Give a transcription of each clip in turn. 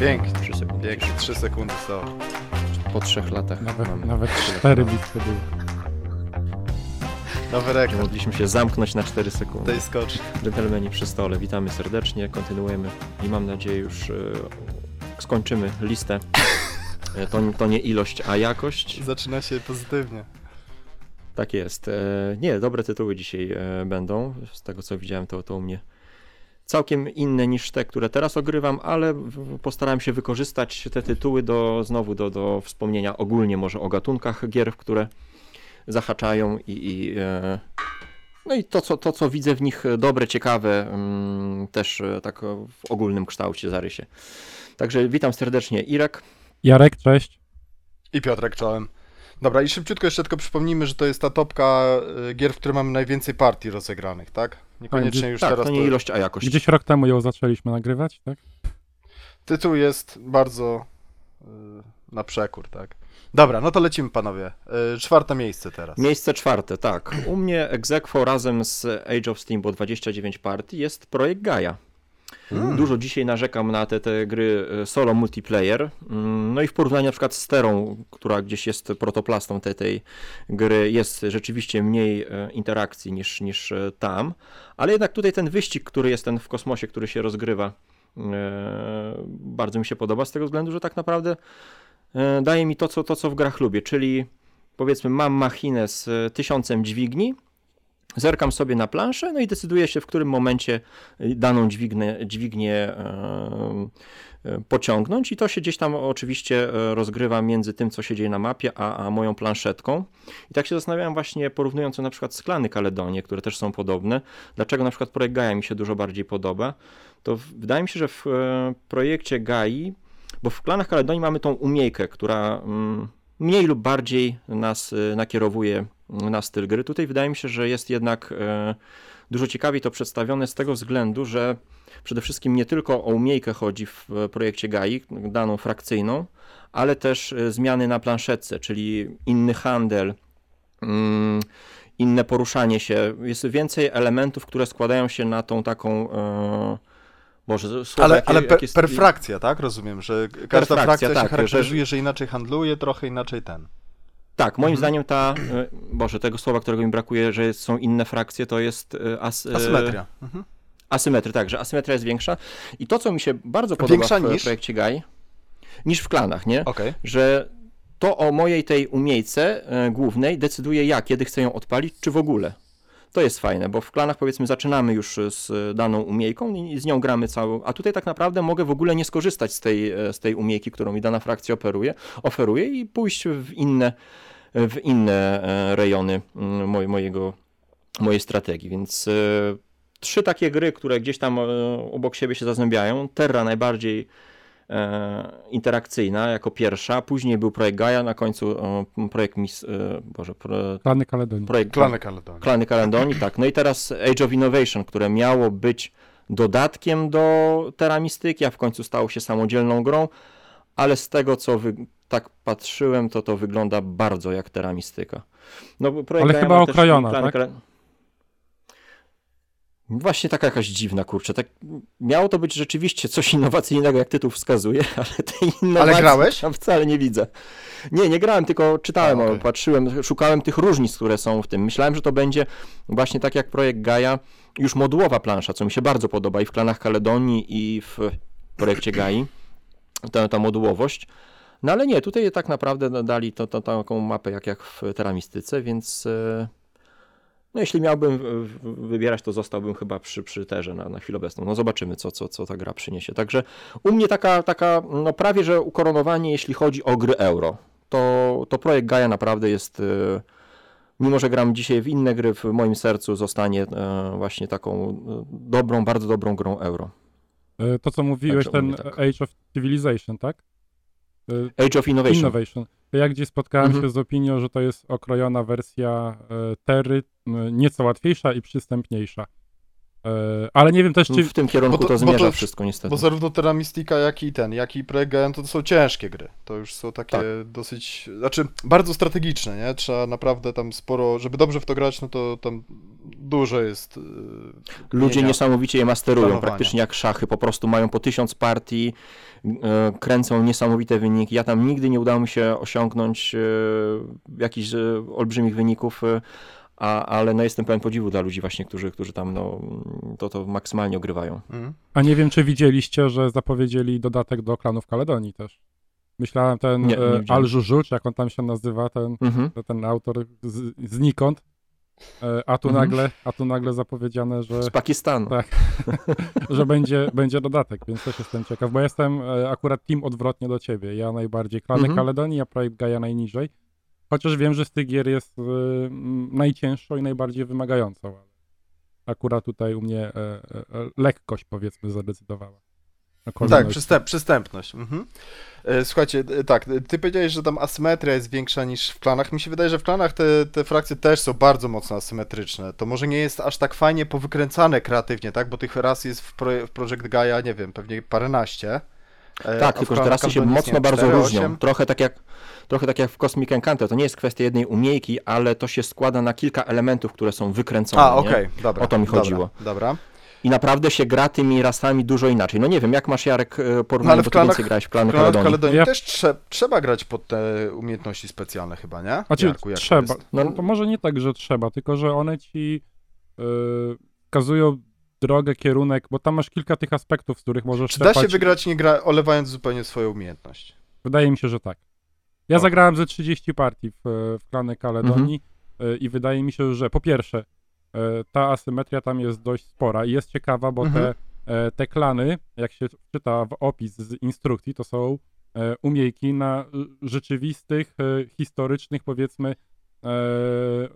Pięknie, Trzy sekundy. pięknie. 3 sekundy są. Po trzech latach Nawet, mamy. nawet cztery blisko było. Nowy rekord Mogliśmy się zamknąć na 4 sekundy. tej skoczni. Dżentelmeni przy stole, witamy serdecznie, kontynuujemy i mam nadzieję już e, skończymy listę. E, To, to nie ilość, a jakość. Zaczyna się pozytywnie. Tak jest. E, Nie, dobre tytuły dzisiaj e, będą. Z tego co widziałem, to, to u mnie całkiem inne niż te, które teraz ogrywam, ale postarałem się wykorzystać te tytuły do znowu do, do wspomnienia ogólnie może o gatunkach gier, w które zahaczają i, i e, no i to co, to, co widzę w nich dobre, ciekawe, mm, też e, tak w ogólnym kształcie, zarysie. Także witam serdecznie Irek. Jarek, cześć. I Piotrek czołem. Dobra, i szybciutko jeszcze tylko przypomnijmy, że to jest ta topka y, gier, w której mamy najwięcej partii rozegranych, tak? Niekoniecznie już tak, teraz. to nie ilość, a jakość. Gdzieś rok temu ją zaczęliśmy nagrywać, tak? Tytuł jest bardzo y, na przekór, tak? Dobra, no to lecimy panowie. Y, czwarte miejsce teraz. Miejsce czwarte, tak. U mnie Exequo razem z Age of Steam, bo 29 partii, jest projekt Gaia. Hmm. Dużo dzisiaj narzekam na te, te gry e, solo multiplayer. Mm, No i w porównaniu na przykład z Terą, która gdzieś jest protoplastą tej, tej gry, jest rzeczywiście mniej e, interakcji niż, niż e, tam. Ale jednak tutaj ten wyścig, który jest ten w kosmosie, który się rozgrywa, bardzo mi się podoba z tego względu, że tak naprawdę daje mi to, co, to, co w grach lubię, czyli powiedzmy mam machinę z tysiącem dźwigni, zerkam sobie na planszę, no i decyduję się, w którym momencie y, daną dźwignę, dźwignię e, e, pociągnąć i to się gdzieś tam oczywiście e, rozgrywa między tym, co się dzieje na mapie, a, a moją planszetką. I tak się zastanawiałem właśnie, porównując to na przykład z Klany Kaledonie, które też są podobne, dlaczego na przykład projekt Gaia mi się dużo bardziej podoba, to wydaje mi się, że w projekcie Gai, bo w Klanach Kaledonii mamy tą umiejkę, która mm, mniej lub bardziej nas nakierowuje na styl gry. Tutaj wydaje mi się, że jest jednak e, dużo ciekawiej to przedstawione z tego względu, że przede wszystkim nie tylko o umiejkę chodzi w e, projekcie GAI, daną frakcyjną, ale też e, zmiany na planszetce, czyli inny handel, mm, inne poruszanie się. Jest więcej elementów, które składają się na tą taką. Boże, słowo, Ale, jakie- ale jakie per, jest- perfrakcja, tak? Rozumiem, że każda frakcja się tak, charakteryzuje, że inaczej handluje, trochę inaczej ten. Tak, moim Mhm. zdaniem ta. e, Boże, tego słowa, którego mi brakuje, że są inne frakcje, to jest e, as, e, Asymetria. Mhm. Asymetry, tak, że asymetria jest większa. I to, co mi się bardzo podoba Większa w niż? projekcie GAI, niż w klanach, nie? Okej. Że to o mojej tej umiejce głównej decyduje ja, kiedy chcę ją odpalić, czy w ogóle. To jest fajne, bo w klanach powiedzmy zaczynamy już z daną umiejką i z nią gramy całą, a tutaj tak naprawdę mogę w ogóle nie skorzystać z tej, z tej umiejki, którą mi dana frakcja operuje, oferuje i pójść w inne, w inne e, rejony mm, moj, mojego, mojej strategii, więc e, trzy takie gry, które gdzieś tam e, obok siebie się zazębiają. Terra najbardziej interakcyjna jako pierwsza, później był projekt Gaia, na końcu projekt Mis, Boże, pro, Plany Kaledonii. projekt Klany Kaledonii. Klany Kaledonii, tak. No i teraz Age of Innovation, które miało być dodatkiem do Terra Mistyki, a w końcu stało się samodzielną grą, ale z tego co wy, tak patrzyłem, to to wygląda bardzo jak Terra Mistyka. No, Ale chyba okrojona, tak? Kale- Właśnie taka jakaś dziwna, kurczę. Tak, miało to być rzeczywiście coś innowacyjnego, jak tytuł wskazuje, ale tej innowacji grałeś? tam wcale nie widzę. Nie, nie grałem, tylko czytałem, A, o, okej. patrzyłem, szukałem tych różnic, które są w tym. Myślałem, że to będzie właśnie tak jak projekt Gaia, już modułowa plansza, co mi się bardzo podoba i w Klanach Kaledonii i w projekcie Gai, ta, ta modułowość. No ale nie, tutaj tak naprawdę dali to, to, taką mapę jak, jak w Teramistyce, więc e, no jeśli miałbym wybierać, to zostałbym chyba przy, przy Terze na, na chwilę obecną. No zobaczymy, co, co, co ta gra przyniesie. Także u mnie taka, taka no prawie, że ukoronowanie, jeśli chodzi o gry euro. To, to projekt Gaia naprawdę jest, e, mimo że gram dzisiaj w inne gry, w moim sercu zostanie e, właśnie taką dobrą, bardzo dobrą grą euro. To, co mówiłeś, Także ten tak. Age of Civilization, tak? E, Age of Innovation. Innovation. Ja gdzieś spotkałem Mhm. się z opinią, że to jest okrojona wersja e, Terry, nieco łatwiejsza i przystępniejsza. E, ale nie wiem też, czy... W tym kierunku Bo to- to, bo to- zmierza wszystko niestety. Bo zarówno Terra Mystica, jak i ten, jak i Projekt Gaia, to, to są ciężkie gry. To już są takie Tak. dosyć, znaczy bardzo strategiczne, nie? Trzeba naprawdę tam sporo, żeby dobrze w to grać, no to tam dużo jest. yy, Ludzie mienia. niesamowicie je masterują, planowania. praktycznie jak szachy, po prostu mają po tysiąc partii, e, kręcą niesamowite wyniki. Ja tam nigdy nie udało mi się osiągnąć e, jakichś olbrzymich wyników, a, ale no jestem pełen podziwu dla ludzi właśnie, którzy, którzy tam no, to, to maksymalnie ogrywają. Mhm. A nie wiem, czy widzieliście, że zapowiedzieli dodatek do klanów Kaledonii też. Myślałem ten Nie, nie e. Al Żużu, czy jak on tam się nazywa, ten, Mhm. ten autor z, znikąd. E, a tu Mhm. nagle, a tu nagle zapowiedziane, że, Z Pakistanu. Tak. że będzie, będzie dodatek, więc też jestem ciekaw, bo jestem e, akurat team odwrotnie do ciebie. Ja najbardziej klany Mhm. Kaledonii, a projekt Gaia najniżej. Chociaż wiem, że z tych gier jest m, najcięższą i najbardziej wymagającą. Akurat tutaj u mnie e, e, lekkość powiedzmy zadecydowała. Tak, kolejność. przystęp, przystępność. Mhm. Słuchajcie, tak, ty powiedziałeś, że tam asymetria jest większa niż w klanach. Mi się wydaje, że w klanach te, te frakcje też są bardzo mocno asymetryczne. To może nie jest aż tak fajnie powykręcane kreatywnie, tak? Bo tych ras jest w, pro, w Project Gaia, nie wiem, pewnie paręnaście. A Tak, w tylko że klanach teraz się mocno bardzo cztery, różnią. osiem? Trochę tak jak trochę tak jak w Cosmic Encounter. To nie jest kwestia jednej umiejki, ale to się składa na kilka elementów, które są wykręcone. A, okej, dobra. O to mi dobra, chodziło. Dobra. I naprawdę się gra tymi rasami dużo inaczej. No nie wiem, jak masz Jarek e, porównanie, w bo ty klanach- więcej grałeś w klanach Kaledonii. Kaledonii Ja- też trze, trzeba grać pod te umiejętności specjalne chyba, nie? Znaczy, Jarku, to trzeba. jest? No- No, to może nie tak, że trzeba, tylko że one ci yy, wskazują drogę, kierunek, bo tam masz kilka tych aspektów, z których możesz Czy da się wygrać nie gra, olewając zupełnie swoją umiejętność? Wydaje mi się, że tak. Ja O. zagrałem ze 30 partii w, w klany Kaledonii Mhm. y, i wydaje mi się, że po pierwsze y, ta asymetria tam jest dość spora i jest ciekawa, bo Mhm. te, e, te klany, jak się czyta w opis z instrukcji, to są e, umiejki na y, rzeczywistych, e, historycznych powiedzmy e,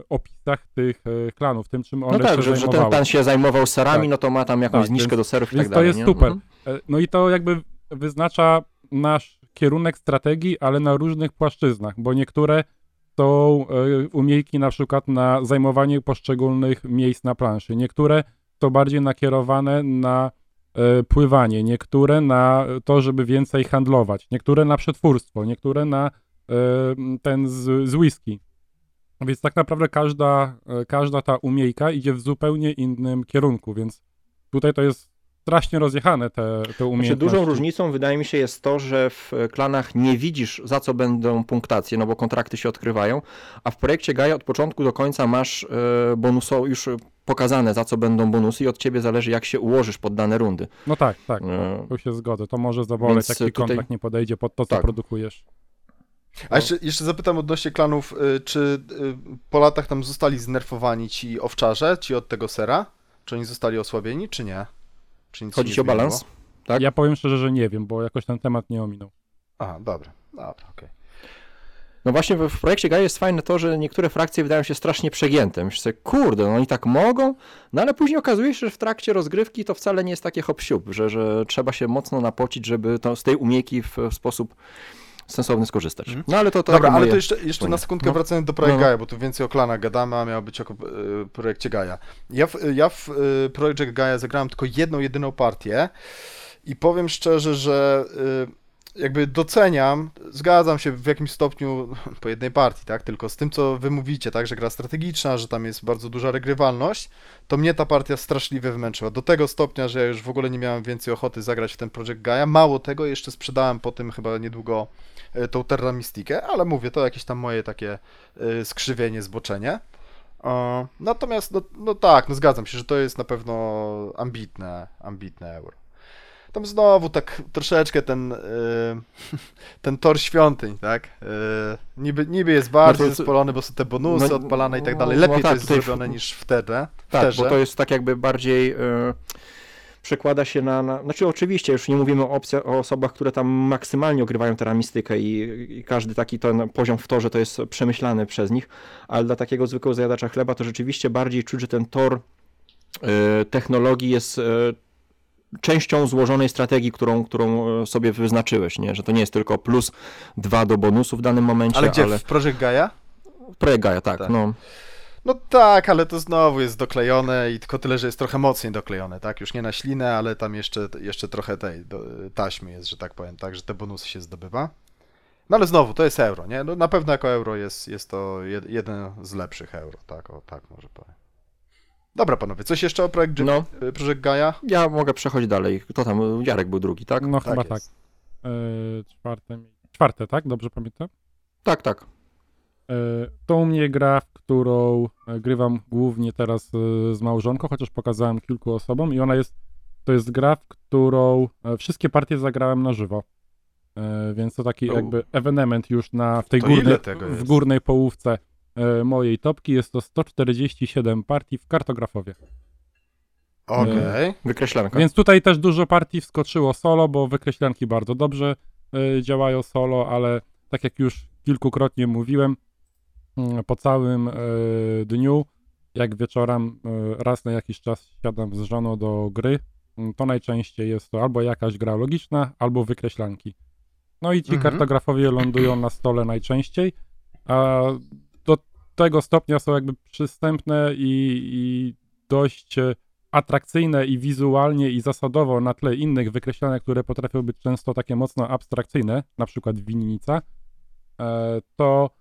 opisach tych e, klanów, tym czym one No tak, że, że ten pan się zajmował serami, Tak. no to ma tam jakąś Tak, zniżkę więc- do serów i tak to dalej. jest nie? super. Mhm. E, No i to jakby wyznacza nasz kierunek strategii, ale na różnych płaszczyznach, bo niektóre są e, umiejki na przykład na zajmowanie poszczególnych miejsc na planszy, niektóre są bardziej nakierowane na e, pływanie, niektóre na to, żeby więcej handlować, niektóre na przetwórstwo, niektóre na e, ten z, z whisky. Więc tak naprawdę każda, e, każda ta umiejka idzie w zupełnie innym kierunku, więc tutaj to jest strasznie rozjechane te, te Znaczy, umiejętności. dużą różnicą wydaje mi się jest to, że w klanach nie widzisz za co będą punktacje, no bo kontrakty się odkrywają, a w projekcie Gaia od początku do końca masz e, bonuso już pokazane za co będą bonusy i od ciebie zależy jak się ułożysz pod dane rundy. No tak, tak, E, tu się zgodzę. To może zaboleć, Więc jak ci tutaj- kontrakt nie podejdzie pod to, co Tak. produkujesz. A jeszcze, jeszcze zapytam odnośnie klanów, y, czy y, po latach tam zostali znerfowani ci owczarze, ci od tego sera? Czy oni zostali osłabieni, czy nie? Czy nic Chodzi o balans? Tak? Ja powiem szczerze, że nie wiem, bo jakoś ten temat nie ominął. Aha, dobra, dobra, okej. No właśnie w, w projekcie Gaia jest fajne to, że niektóre frakcje wydają się strasznie przegięte. Myślę sobie, kurde, no oni tak mogą, no ale później okazuje się, że w trakcie rozgrywki to wcale nie jest takie hop że, że trzeba się mocno napocić, żeby to, z tej umiejki w, w sposób sensowny skorzystać. Mhm. No ale to, to Dobra, ale moje- to jeszcze, jeszcze na sekundkę No. wracając do Projekt No, no. Gaia, bo tu więcej o klanach gadamy, a miało być o y, projekcie Gaia. Ja w, ja w y, Project Gaia zagrałem tylko jedną, jedyną partię i powiem szczerze, że y, jakby doceniam, zgadzam się w jakimś stopniu po jednej partii, tak, tylko z tym, co wy mówicie, tak, że gra strategiczna, że tam jest bardzo duża regrywalność, to mnie ta partia straszliwie wymęczyła. Do tego stopnia, że ja już w ogóle nie miałem więcej ochoty zagrać w ten Project Gaia. Mało tego, jeszcze sprzedałem po tym chyba niedługo e, tą Terra Mystikę, ale mówię, to jakieś tam moje takie e, skrzywienie, zboczenie. E, Natomiast, no, no tak, no zgadzam się, że to jest na pewno ambitne, ambitne euro. Tam znowu tak troszeczkę ten, e, ten tor świątyń, tak? E, Niby, niby jest bardziej No to- zespolony, bo są te bonusy no, odpalane i tak dalej. no Lepiej to tak, jest tutaj w- zrobione niż wtedy. Tak, wterze. bo to jest tak jakby bardziej e, przekłada się na, na... Znaczy oczywiście już nie mówimy o, opcja, o osobach, które tam maksymalnie ogrywają teramistykę i, i każdy taki ten poziom w torze to jest przemyślany przez nich, ale dla takiego zwykłego zjadacza chleba to rzeczywiście bardziej czuć, że ten tor e, technologii jest e, częścią złożonej strategii, którą, którą e, sobie wyznaczyłeś, nie? że to nie jest tylko plus dwa do bonusu w danym momencie, Ale gdzie? ale W Project Gaia? projekt Gaia, tak, Tak. no. No tak, ale to znowu jest doklejone i tylko tyle, że jest trochę mocniej doklejone, tak? Już nie na ślinę, ale tam jeszcze, jeszcze trochę tej do, taśmy jest, że tak powiem, tak, że te bonusy się zdobywa. No ale znowu, to jest euro, nie? No na pewno jako euro jest, jest to jed, jeden z lepszych euro, tak, o tak może powiem. Dobra panowie, coś jeszcze o projekt, No. no. projekt Gaia? Ja mogę przechodzić dalej. Kto tam? Jarek był drugi, tak? No Tak chyba tak. jest. E, czwarte, czwarte, tak? Dobrze pamiętam? Tak, tak. E, To u mnie gra, w którą e, grywam głównie teraz e, z małżonką, chociaż pokazałem kilku osobom i ona jest, to jest gra, w którą e, wszystkie partie zagrałem na żywo. Więc to taki jakby ewenement już na, w tej górnej, w górnej połówce mojej topki. Jest to 147 partii w kartografowie. Okej. Wykreślanka. Więc tutaj też dużo partii wskoczyło solo, bo wykreślanki bardzo dobrze działają solo, ale tak jak już kilkukrotnie mówiłem, po całym y, dniu, jak wieczorem y, raz na jakiś czas siadam z żoną do gry, mm, to najczęściej jest to albo jakaś gra logiczna, albo wykreślanki. No i ci Mhm. kartografowie lądują na stole najczęściej, a do tego stopnia są jakby przystępne i, i dość e, atrakcyjne i wizualnie i zasadowo na tle innych wykreślanek, które potrafią być często takie mocno abstrakcyjne, na przykład winnica, e, to, e,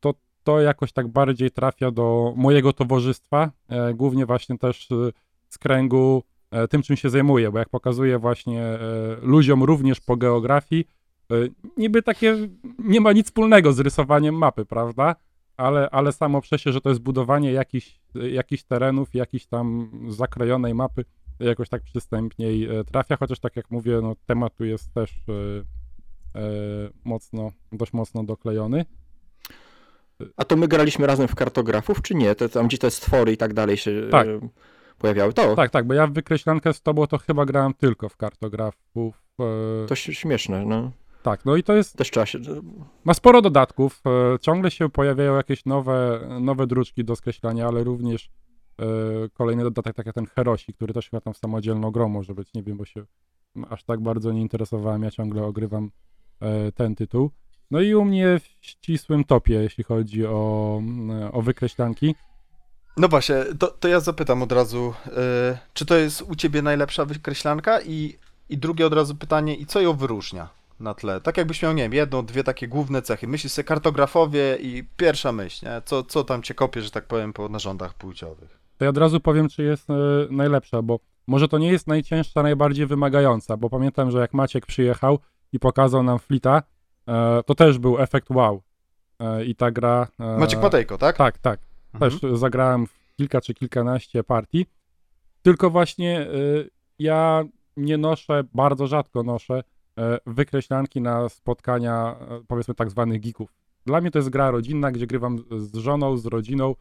to to jakoś tak bardziej trafia do mojego towarzystwa, e, głównie właśnie też e, z kręgu e, tym, czym się zajmuję, bo jak pokazuję właśnie e, ludziom również po geografii, niby takie nie ma nic wspólnego z rysowaniem mapy, prawda? Ale, ale samo przez się, że to jest budowanie jakichś, terenów, jakiejś tam zakrojonej mapy, jakoś tak przystępniej trafia, chociaż tak jak mówię, no, temat tu jest też mocno, dość mocno doklejony. A to my graliśmy razem w kartografów, czy nie? To, tam gdzie te stwory i tak dalej się Tak. e, pojawiały. To, Tak, tak, bo ja w wykreślankę z tobą to chyba grałem tylko w kartografów. E, to śmieszne, no. tak, no i to jest, Też trzeba się... ma sporo dodatków, e, ciągle się pojawiają jakieś nowe, nowe druczki do skreślania, ale również kolejny dodatek, tak jak ten Herosi, który też chyba tam samodzielną grą może być, nie wiem, bo się aż tak bardzo nie interesowałem, ja ciągle ogrywam ten tytuł. No i u mnie w ścisłym topie, jeśli chodzi o, o wykreślanki. No właśnie, to, to ja zapytam od razu, e, czy to jest u ciebie najlepsza wykreślanka? I, I drugie od razu pytanie, i co ją wyróżnia na tle? Tak jakbyś miał, nie wiem, jedną, dwie takie główne cechy. Myślisz sobie kartografowie i pierwsza myśl, nie? Co, co tam cię kopie, że tak powiem, po narządach płciowych? to ja od razu powiem, czy jest e, najlepsza, bo może to nie jest najcięższa, najbardziej wymagająca, bo pamiętam, że jak Maciek przyjechał i pokazał nam Flita, to też był efekt wow. E, I ta gra... E, Maciek Patejko, tak? Tak, tak. Mhm. Też zagrałem w kilka czy kilkanaście partii. Tylko właśnie ja nie noszę, bardzo rzadko noszę wykreślanki na spotkania, powiedzmy tak zwanych geeków. Dla mnie to jest gra rodzinna, gdzie grywam z żoną, z rodziną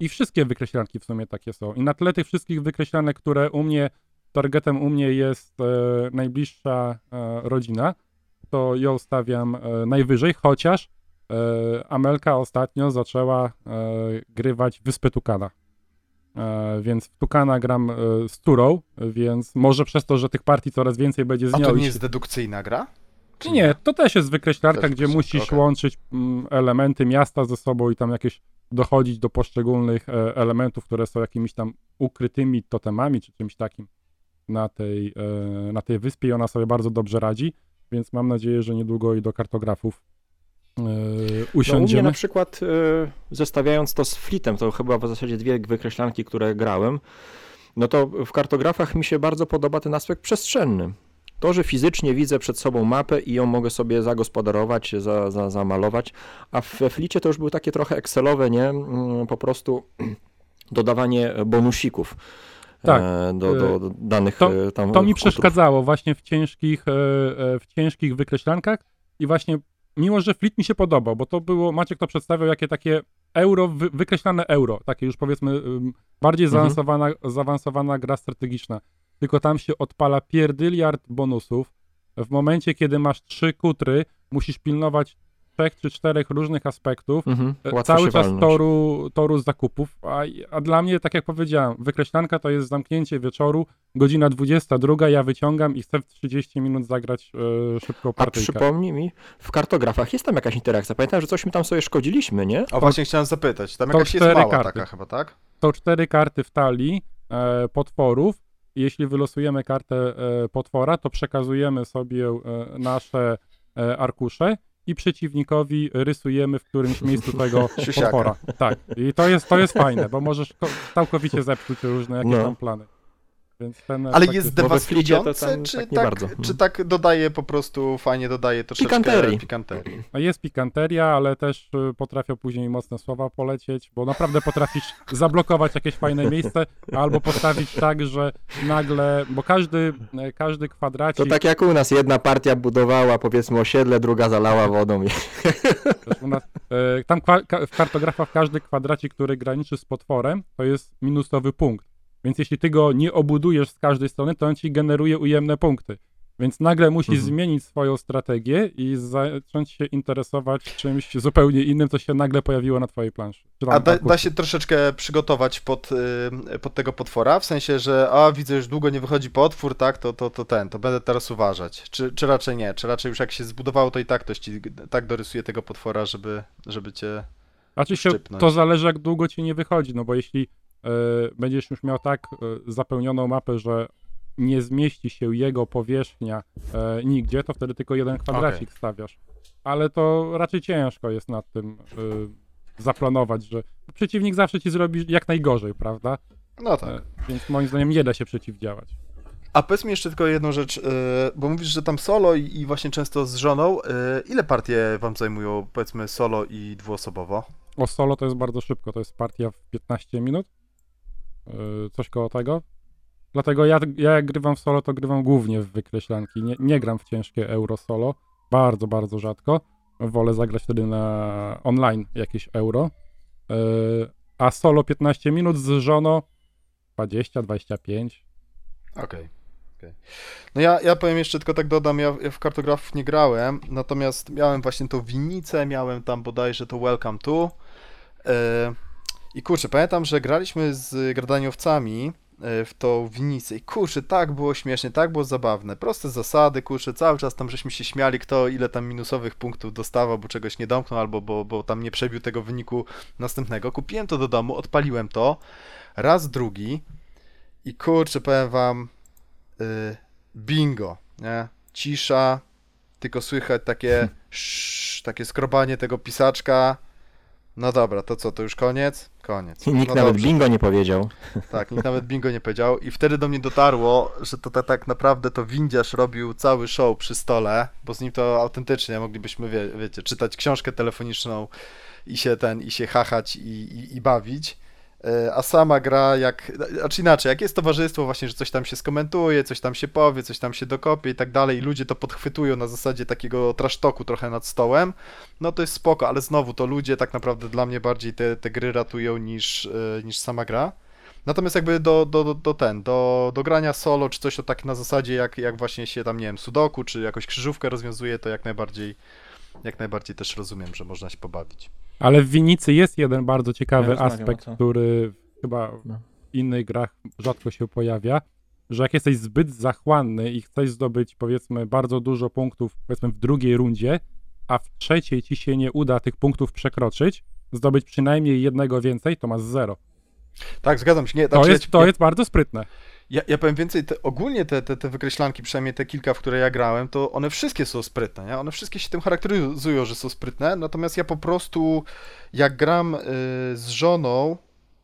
i wszystkie wykreślanki w sumie takie są. I na tle tych wszystkich wykreślanek, które u mnie, targetem u mnie jest najbliższa rodzina, to ją stawiam y, najwyżej, chociaż E, Amelka ostatnio zaczęła e, grywać Wyspę Tukana. E, więc w Tukana gram e, z Turą, więc może przez to, że tych partii coraz więcej będzie z A nią. to i nie jest dedukcyjna gra? Czy nie, to też jest wykreślarka, Też gdzie musisz okej. łączyć mm, elementy miasta ze sobą i tam jakieś dochodzić do poszczególnych e, elementów, które są jakimiś tam ukrytymi totemami czy czymś takim na tej, e, na tej wyspie i ona sobie bardzo dobrze radzi, więc mam nadzieję, że niedługo i do kartografów e, No, u mnie usiądziemy. na przykład e, zestawiając to z Flitem, to chyba w zasadzie dwie wykreślanki, które grałem, no to w kartografach mi się bardzo podoba ten aspekt przestrzenny. To, że fizycznie widzę przed sobą mapę i ją mogę sobie zagospodarować, za, za, zamalować, a we Flicie to już były takie trochę Excelowe, nie? Mm, Po prostu dodawanie bonusików. Tak. e, Do, do, do danych To- e, tam To mi przeszkadzało właśnie w ciężkich, e, e, w ciężkich wykreślankach i właśnie mimo, że Fleet mi się podobał, bo to było, Maciek to przedstawiał, jakie takie euro, wy, wykreślane euro, takie już powiedzmy bardziej Mhm. zaawansowana, zaawansowana gra strategiczna, tylko tam się odpala pierdyliard bonusów. W momencie, kiedy masz trzy kutry, musisz pilnować trzech czy czterech różnych aspektów, Mhm. e, cały czas walnąć. toru, toru zakupów, a, a dla mnie, tak jak powiedziałem, wykreślanka to jest zamknięcie wieczoru, godzina 22, ja wyciągam i chcę w 30 minut zagrać e, szybką A partyjkę. przypomnij mi, w kartografach jest tam jakaś interakcja. Pamiętam, że coś my tam sobie szkodziliśmy, nie? O, właśnie chciałem zapytać. Tam to jakaś jest cztery mała karty. taka chyba, tak? Są cztery karty w talii e, potworów. Jeśli wylosujemy kartę e, potwora, to przekazujemy sobie e, nasze e, arkusze i przeciwnikowi rysujemy w którymś miejscu tego potwora. Tak. I to jest, to jest fajne, bo możesz ko- całkowicie zepsuć różne jakieś No. tam plany. Więc ten Ale jest to dewastujące, tam czy tak tak, nie bardzo. czy tak dodaje po prostu, fajnie dodaje troszeczkę Pikanterii. pikanterii. No Jest pikanteria, ale też y, potrafią później mocne słowa polecieć, bo naprawdę potrafisz zablokować jakieś fajne miejsce, albo postawić tak, że nagle, bo każdy, e, każdy To kwadracik, tak jak u nas, jedna partia budowała powiedzmy osiedle, druga zalała wodą. I... też u nas, e, tam kwa, ka, w kartografach każdy kwadracik, który graniczy z potworem, to jest minusowy punkt. Więc jeśli ty go nie obudujesz z każdej strony, to on ci generuje ujemne punkty. Więc nagle musisz Mhm. zmienić swoją strategię i zacząć się interesować czymś zupełnie innym, co się nagle pojawiło na twojej planszy. A da, da się troszeczkę przygotować pod, y, pod tego potwora, w sensie, że a widzę, już długo nie wychodzi potwór, tak, to, to, to ten, to będę teraz uważać. Czy, czy raczej nie? Czy raczej już jak się zbudowało, to i tak ktoś ci tak dorysuje tego potwora, żeby, żeby cię... Znaczy się, szczypnąć. to zależy jak długo ci nie wychodzi, no bo jeśli będziesz już miał tak e, zapełnioną mapę, że nie zmieści się jego powierzchnia e, nigdzie, to wtedy tylko jeden kwadracik stawiasz. Ale to raczej ciężko jest nad tym e, zaplanować, że przeciwnik zawsze ci zrobi jak najgorzej, prawda? No tak. E, więc moim zdaniem nie da się przeciwdziałać. A powiedz mi jeszcze tylko jedną rzecz, bo mówisz, że tam solo i, właśnie często z żoną. Ile partie wam zajmują, powiedzmy, solo i dwuosobowo? O solo to jest bardzo szybko, to jest partia w 15 minut, coś koło tego. Dlatego ja, ja jak grywam w solo, to grywam głównie w wykreślanki, nie, nie gram w ciężkie euro solo, bardzo, bardzo rzadko. Wolę zagrać wtedy na online jakieś euro. Yy, a solo 15 minut z żoną 20-25. Okej. okej. No ja, ja powiem jeszcze, tylko tak dodam, ja, ja w kartografów nie grałem, natomiast miałem właśnie tą winnicę, miałem tam bodajże to Welcome to. E, I kurczę, pamiętam, że graliśmy z gradaniowcami e, w tą winnicę i kurczę, tak było śmiesznie, tak było zabawne. Proste zasady, kurczę, cały czas tam żeśmy się śmiali, kto ile tam minusowych punktów dostawał, bo czegoś nie domknął, albo bo, bo tam nie przebił tego wyniku następnego. Kupiłem to do domu, odpaliłem to, raz, drugi i kurczę, powiem wam, y, bingo, nie? Cisza, tylko słychać takie sz, takie skrobanie tego pisaczka. No dobra, to co, to już koniec? Koniec. I nikt no nawet dobrze. bingo nie powiedział. Tak, nikt nawet bingo nie powiedział. I wtedy do mnie dotarło, że to ta, tak naprawdę to windiarz robił cały show przy stole, bo z nim to autentycznie moglibyśmy, wie, wiecie, czytać książkę telefoniczną i się ten, i się chachać i, i, i bawić. E, A sama gra jak, znaczy inaczej, jak jest towarzystwo właśnie, że coś tam się skomentuje, coś tam się powie, coś tam się dokopie i tak dalej i ludzie to podchwytują na zasadzie takiego trasztoku trochę nad stołem, no to jest spoko, ale znowu to ludzie tak naprawdę dla mnie bardziej te, te gry ratują niż, e, niż sama gra. Natomiast jakby do, do, do, do ten, do, do grania solo, czy coś to tak na zasadzie jak, jak właśnie się tam, nie wiem, sudoku, czy jakąś krzyżówkę rozwiązuje, to jak najbardziej, jak najbardziej też rozumiem, że można się pobawić. Ale w Winicy jest jeden bardzo ciekawy aspekt, który chyba No. w innych grach rzadko się pojawia, że jak jesteś zbyt zachłanny i chcesz zdobyć powiedzmy bardzo dużo punktów powiedzmy w drugiej rundzie, a w trzeciej ci się nie uda tych punktów przekroczyć, zdobyć przynajmniej jednego więcej, to masz zero. Tak, zgadzam się. Nie, To znaczy, jest, to jest bardzo sprytne. Ja, ja powiem więcej, te, ogólnie te, te, te wykreślanki, przynajmniej te kilka, w które ja grałem, to one wszystkie są sprytne, nie? One wszystkie się tym charakteryzują, że są sprytne, natomiast ja po prostu, jak gram y, z żoną,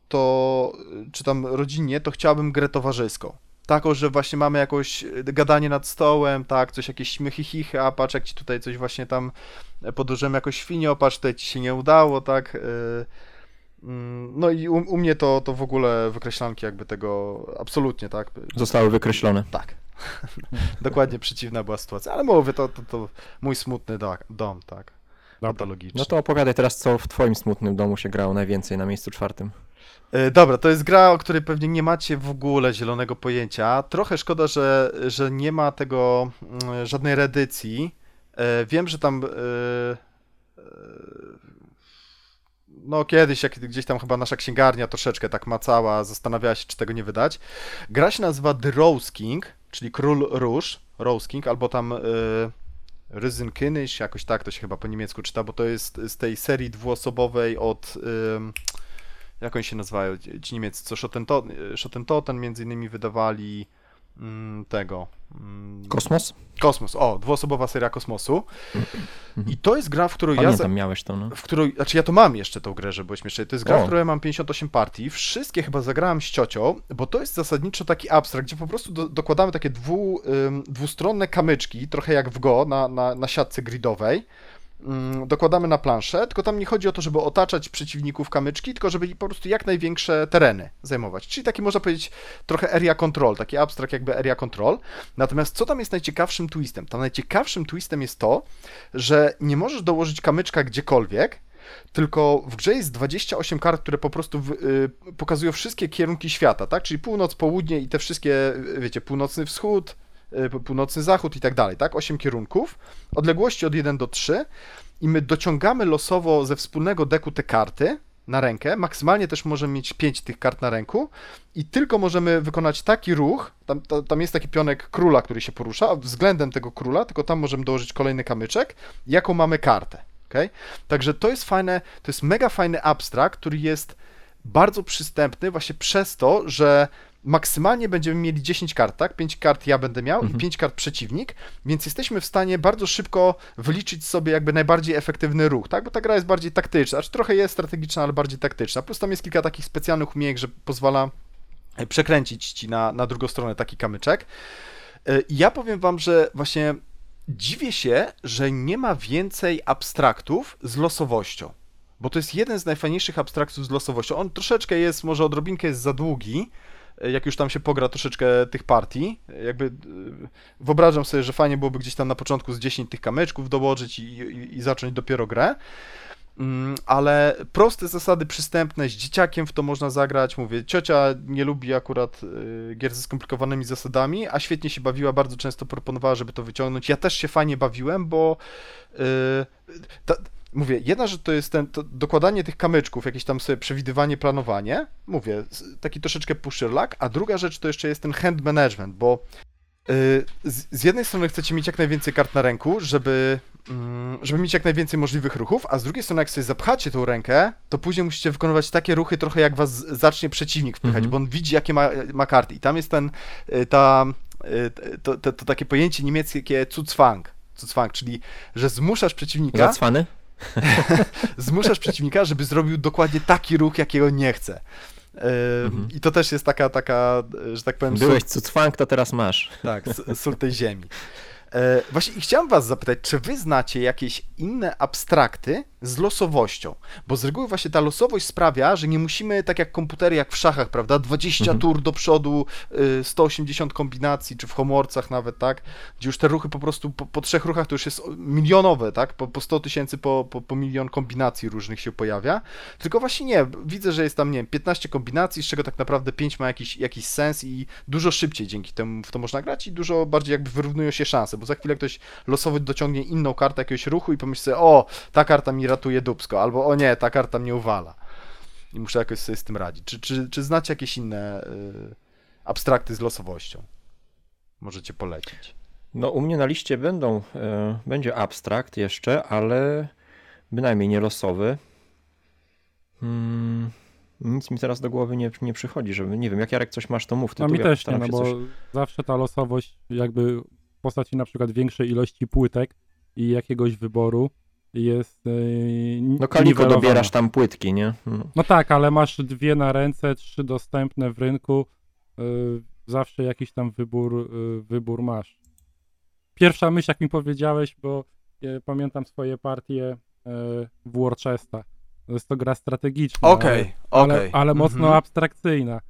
to, y, czy tam rodzinnie, to chciałbym grę towarzyską. Taką, że właśnie mamy jakieś y, gadanie nad stołem, tak, coś jakieś śmiechy, chichy, a patrz jak ci tutaj coś właśnie tam podłożyłem jakoś świnię, patrz tutaj ci się nie udało, tak. Mm, No i u, u mnie to, to w ogóle wykreślanki jakby tego absolutnie, tak. Zostały wykreślone. Tak. Dokładnie przeciwna była sytuacja, ale mówię, to, to, to mój smutny do, dom, tak. Patologiczny. No to opowiadaj teraz, co w twoim smutnym domu się grało najwięcej na miejscu czwartym. E, Dobra, to jest gra, o której pewnie nie macie w ogóle zielonego pojęcia. Trochę szkoda, że, że nie ma tego mm, żadnej reedycji. E, Wiem, że tam e, no kiedyś, jak gdzieś tam chyba nasza księgarnia troszeczkę tak macała, zastanawiała się, czy tego nie wydać. Gra się nazywa The Rose King, czyli Król Róż, Rose King, albo tam y, Risen König, jakoś tak to się chyba po niemiecku czyta, bo to jest z tej serii dwuosobowej od... Y, jak oni się nazywają, ci niemieccy, co Schottentoten między innymi wydawali tego... Mm, Kosmos? Kosmos, o, dwuosobowa seria Kosmosu. I to jest gra, w Pamiętam, ja... miałeś to, no. W którą, znaczy ja to mam jeszcze tą grę, żeby było śmiesznie. To jest gra, o. w której mam 58 partii. Wszystkie chyba zagrałem z ciocią, bo to jest zasadniczo taki abstrakt, gdzie po prostu do, dokładamy takie dwu, ym, dwustronne kamyczki, trochę jak w Go, na, na, na siatce gridowej. Mm, dokładamy na planszę, tylko tam nie chodzi o to, żeby otaczać przeciwników kamyczki, tylko żeby po prostu jak największe tereny zajmować. Czyli taki można powiedzieć trochę area control, taki abstrakt jakby area control. Natomiast co tam jest najciekawszym twistem? Tam najciekawszym twistem jest to, że nie możesz dołożyć kamyczka gdziekolwiek, tylko w grze jest 28 kart, które po prostu w, y, pokazują wszystkie kierunki świata, tak? Czyli północ, południe i te wszystkie, wiecie, północny wschód, północny zachód i tak dalej, tak? 8 kierunków, odległości od 1 do 3 i my dociągamy losowo ze wspólnego deku te karty na rękę, maksymalnie też możemy mieć 5 tych kart na ręku i tylko możemy wykonać taki ruch, tam, tam jest taki pionek króla, który się porusza, względem tego króla, tylko tam możemy dołożyć kolejny kamyczek, jaką mamy kartę, okay? Także to jest fajne, to jest mega fajny abstrakt, który jest bardzo przystępny właśnie przez to, że maksymalnie będziemy mieli 10 kart, tak? 5 kart ja będę miał mhm. i 5 kart przeciwnik, więc jesteśmy w stanie bardzo szybko wyliczyć sobie jakby najbardziej efektywny ruch, tak? Bo ta gra jest bardziej taktyczna, znaczy trochę jest strategiczna, ale bardziej taktyczna. Plus tam jest kilka takich specjalnych umiejętności, że pozwala e, przekręcić ci na, na drugą stronę taki kamyczek. E, I ja powiem wam, że właśnie dziwię się, że nie ma więcej abstraktów z losowością bo to jest jeden z najfajniejszych abstraktów z losowością. On troszeczkę jest, może odrobinkę jest za długi, jak już tam się pogra troszeczkę tych partii, jakby y, wyobrażam sobie, że fajnie byłoby gdzieś tam na początku z 10 tych kamyczków dołożyć i, i, i zacząć dopiero grę, mm, ale proste zasady przystępne, z dzieciakiem w to można zagrać, mówię, ciocia nie lubi akurat y, gier ze skomplikowanymi zasadami, a świetnie się bawiła, bardzo często proponowała, żeby to wyciągnąć, ja też się fajnie bawiłem, bo yy, ta, mówię, jedna rzecz to jest ten, to dokładanie tych kamyczków, jakieś tam sobie przewidywanie, planowanie, mówię, taki troszeczkę pusher luck, a druga rzecz to jeszcze jest ten hand management, bo yy, z, z, jednej strony chcecie mieć jak najwięcej kart na ręku, żeby, yy, żeby mieć jak najwięcej możliwych ruchów, a z drugiej strony jak sobie zapchacie tą rękę, to później musicie wykonywać takie ruchy trochę jak was zacznie przeciwnik wpychać, mm -hmm. bo on widzi jakie ma, ma karty i tam jest ten, yy, ta, y, to, to, to, takie pojęcie niemieckie Zuzwang, Zuzwang, czyli że zmuszasz przeciwnika... Zacwany? zmuszasz przeciwnika, żeby zrobił dokładnie taki ruch, jakiego nie chce. Mhm. I to też jest taka, taka, że tak powiem... Byłeś cucfank, to teraz masz. Tak, sól tej ziemi. E, właśnie chciałem was zapytać, czy wy znacie jakieś inne abstrakty z losowością? Bo z reguły właśnie ta losowość sprawia, że nie musimy, tak jak komputery, jak w szachach, prawda, 20 mhm. tur do przodu, 180 y, kombinacji, czy w homorcach nawet, tak, gdzie już te ruchy po prostu, po, po trzech ruchach to już jest milionowe, tak, po, po 100 tysięcy, po, po, po milion kombinacji różnych się pojawia, tylko właśnie nie, widzę, że jest tam, nie wiem, 15 kombinacji, z czego tak naprawdę 5 ma jakiś, jakiś sens i dużo szybciej dzięki temu w to można grać i dużo bardziej jakby wyrównują się szanse, bo za chwilę ktoś losowy dociągnie inną kartę jakiegoś ruchu i pomyśli sobie, o, ta karta mi ratuje dupsko, albo o nie, ta karta mnie uwala. I muszę jakoś sobie z tym radzić. Czy, czy, czy znacie jakieś inne y, abstrakty z losowością? Możecie polecić. No, u mnie na liście będą, y, będzie abstrakt jeszcze, ale bynajmniej nie losowy. Hmm, nic mi teraz do głowy nie, nie przychodzi, żeby, nie wiem, jak Jarek coś masz, to mów. To no mi też nie, no bo coś... zawsze ta losowość jakby w postaci na przykład większej ilości płytek i jakiegoś wyboru jest. Yy, no kaliko dobierasz tam płytki, nie? No. no. tak, ale masz dwie na ręce, trzy dostępne w rynku. Yy, zawsze jakiś tam wybór, yy, wybór masz. Pierwsza myśl, jak mi powiedziałeś, bo pamiętam swoje partie w Worcesta. To jest to gra strategiczna. Okej, okay, ale, okay. ale, mocno mm -hmm. abstrakcyjna.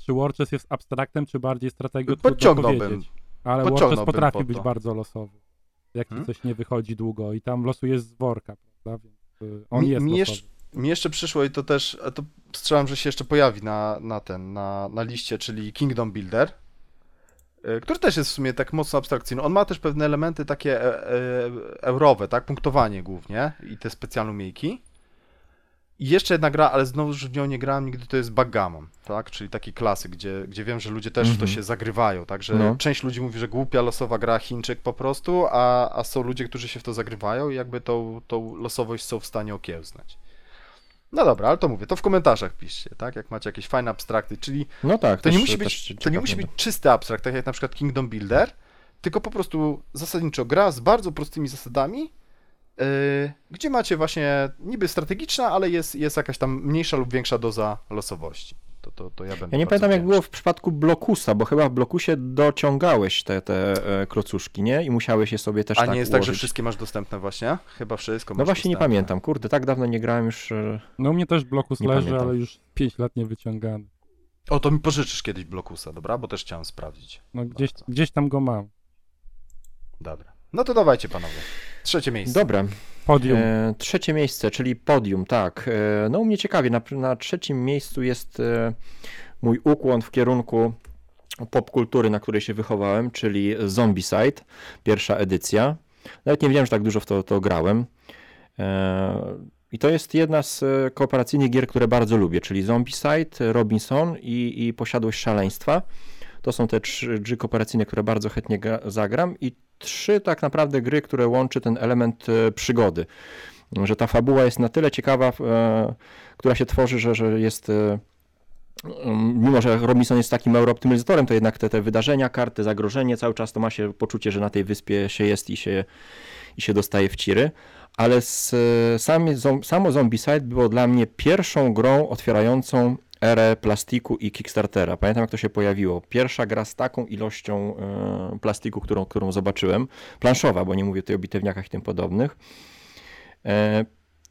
Czy Warchest jest abstraktem, czy bardziej strategią? Podciągnąłbym. Ale Warchest potrafi być bardzo losowy jak hmm? coś nie wychodzi długo i tam losujesz z worka, prawda? Więc y, on mi, jest mi jeszcze, mi jeszcze przyszło i to też, to strzelam, że się jeszcze pojawi na, na ten, na, na liście, czyli Kingdom Builder. y, który też jest w sumie tak mocno abstrakcyjny. On ma też pewne elementy takie e, e, eurowe, tak? Punktowanie głównie i te specjalne umiejki. I jeszcze jedna gra, ale znowu w nią nie grałem nigdy, to jest Backgammon, tak? Czyli taki klasyk, gdzie, gdzie wiem, że ludzie też w to Mhm. się zagrywają, także No. część ludzi mówi, że głupia losowa gra Chińczyk po prostu, a, a są ludzie, którzy się w to zagrywają i jakby tą, tą losowość są w stanie okiełznać. No dobra, ale to mówię, to w komentarzach piszcie, tak? Jak macie jakieś fajne abstrakty, czyli No tak, to nie też- musi być, to nie musi być czysty abstrakt, tak jak na przykład Kingdom Builder, tylko po prostu zasadniczo gra z bardzo prostymi zasadami, gdzie macie właśnie niby strategiczna, ale jest, jest jakaś tam mniejsza lub większa doza losowości. To, to, to ja będę Ja nie pamiętam jak było w przypadku Blokusa, bo chyba w Blokusie dociągałeś te, te e, klocuszki, nie? I musiałeś je sobie też A tak nie jest tak, że ułożyć. wszystkie masz dostępne właśnie? Chyba wszystko No masz właśnie nie dostępne. pamiętam, kurde, tak dawno nie grałem już. e, No u mnie też blokus Nie leży, pamiętam. ale już 5 lat nie wyciągany. O, to mi pożyczysz kiedyś Blokusa, dobra? Bo też chciałem sprawdzić. No gdzieś, Bardzo. gdzieś tam go mam. Dobra. No to dawajcie panowie. Trzecie miejsce. Dobra, Podium. E, trzecie miejsce, czyli podium, tak. E, no u mnie ciekawie, na, na trzecim miejscu jest e, mój ukłon w kierunku popkultury, na której się wychowałem, czyli Zombicide, pierwsza edycja. Nawet nie wiedziałem, że tak dużo w to, to grałem. E, I to jest jedna z e, kooperacyjnych gier, które bardzo lubię, czyli Zombicide, Robinson i, i Posiadłość Szaleństwa. To są te trzy gry kooperacyjne, które bardzo chętnie gra, zagram i trzy tak naprawdę gry, które łączy ten element e, przygody. Że ta fabuła jest na tyle ciekawa, e, która się tworzy, że, że jest. E, mm, mimo, że Robinson jest takim eurooptymalizatorem, to jednak te, te wydarzenia, karty, zagrożenie, cały czas to ma się poczucie, że na tej wyspie się jest i się, i się dostaje w ciry. Ale z, zom- samo Zombicide było dla mnie pierwszą grą otwierającą erę plastiku i Kickstartera. Pamiętam, jak to się pojawiło. Pierwsza gra z taką ilością e, plastiku, którą, którą zobaczyłem. Planszowa, bo nie mówię tutaj o bitewniakach i tym podobnych. E,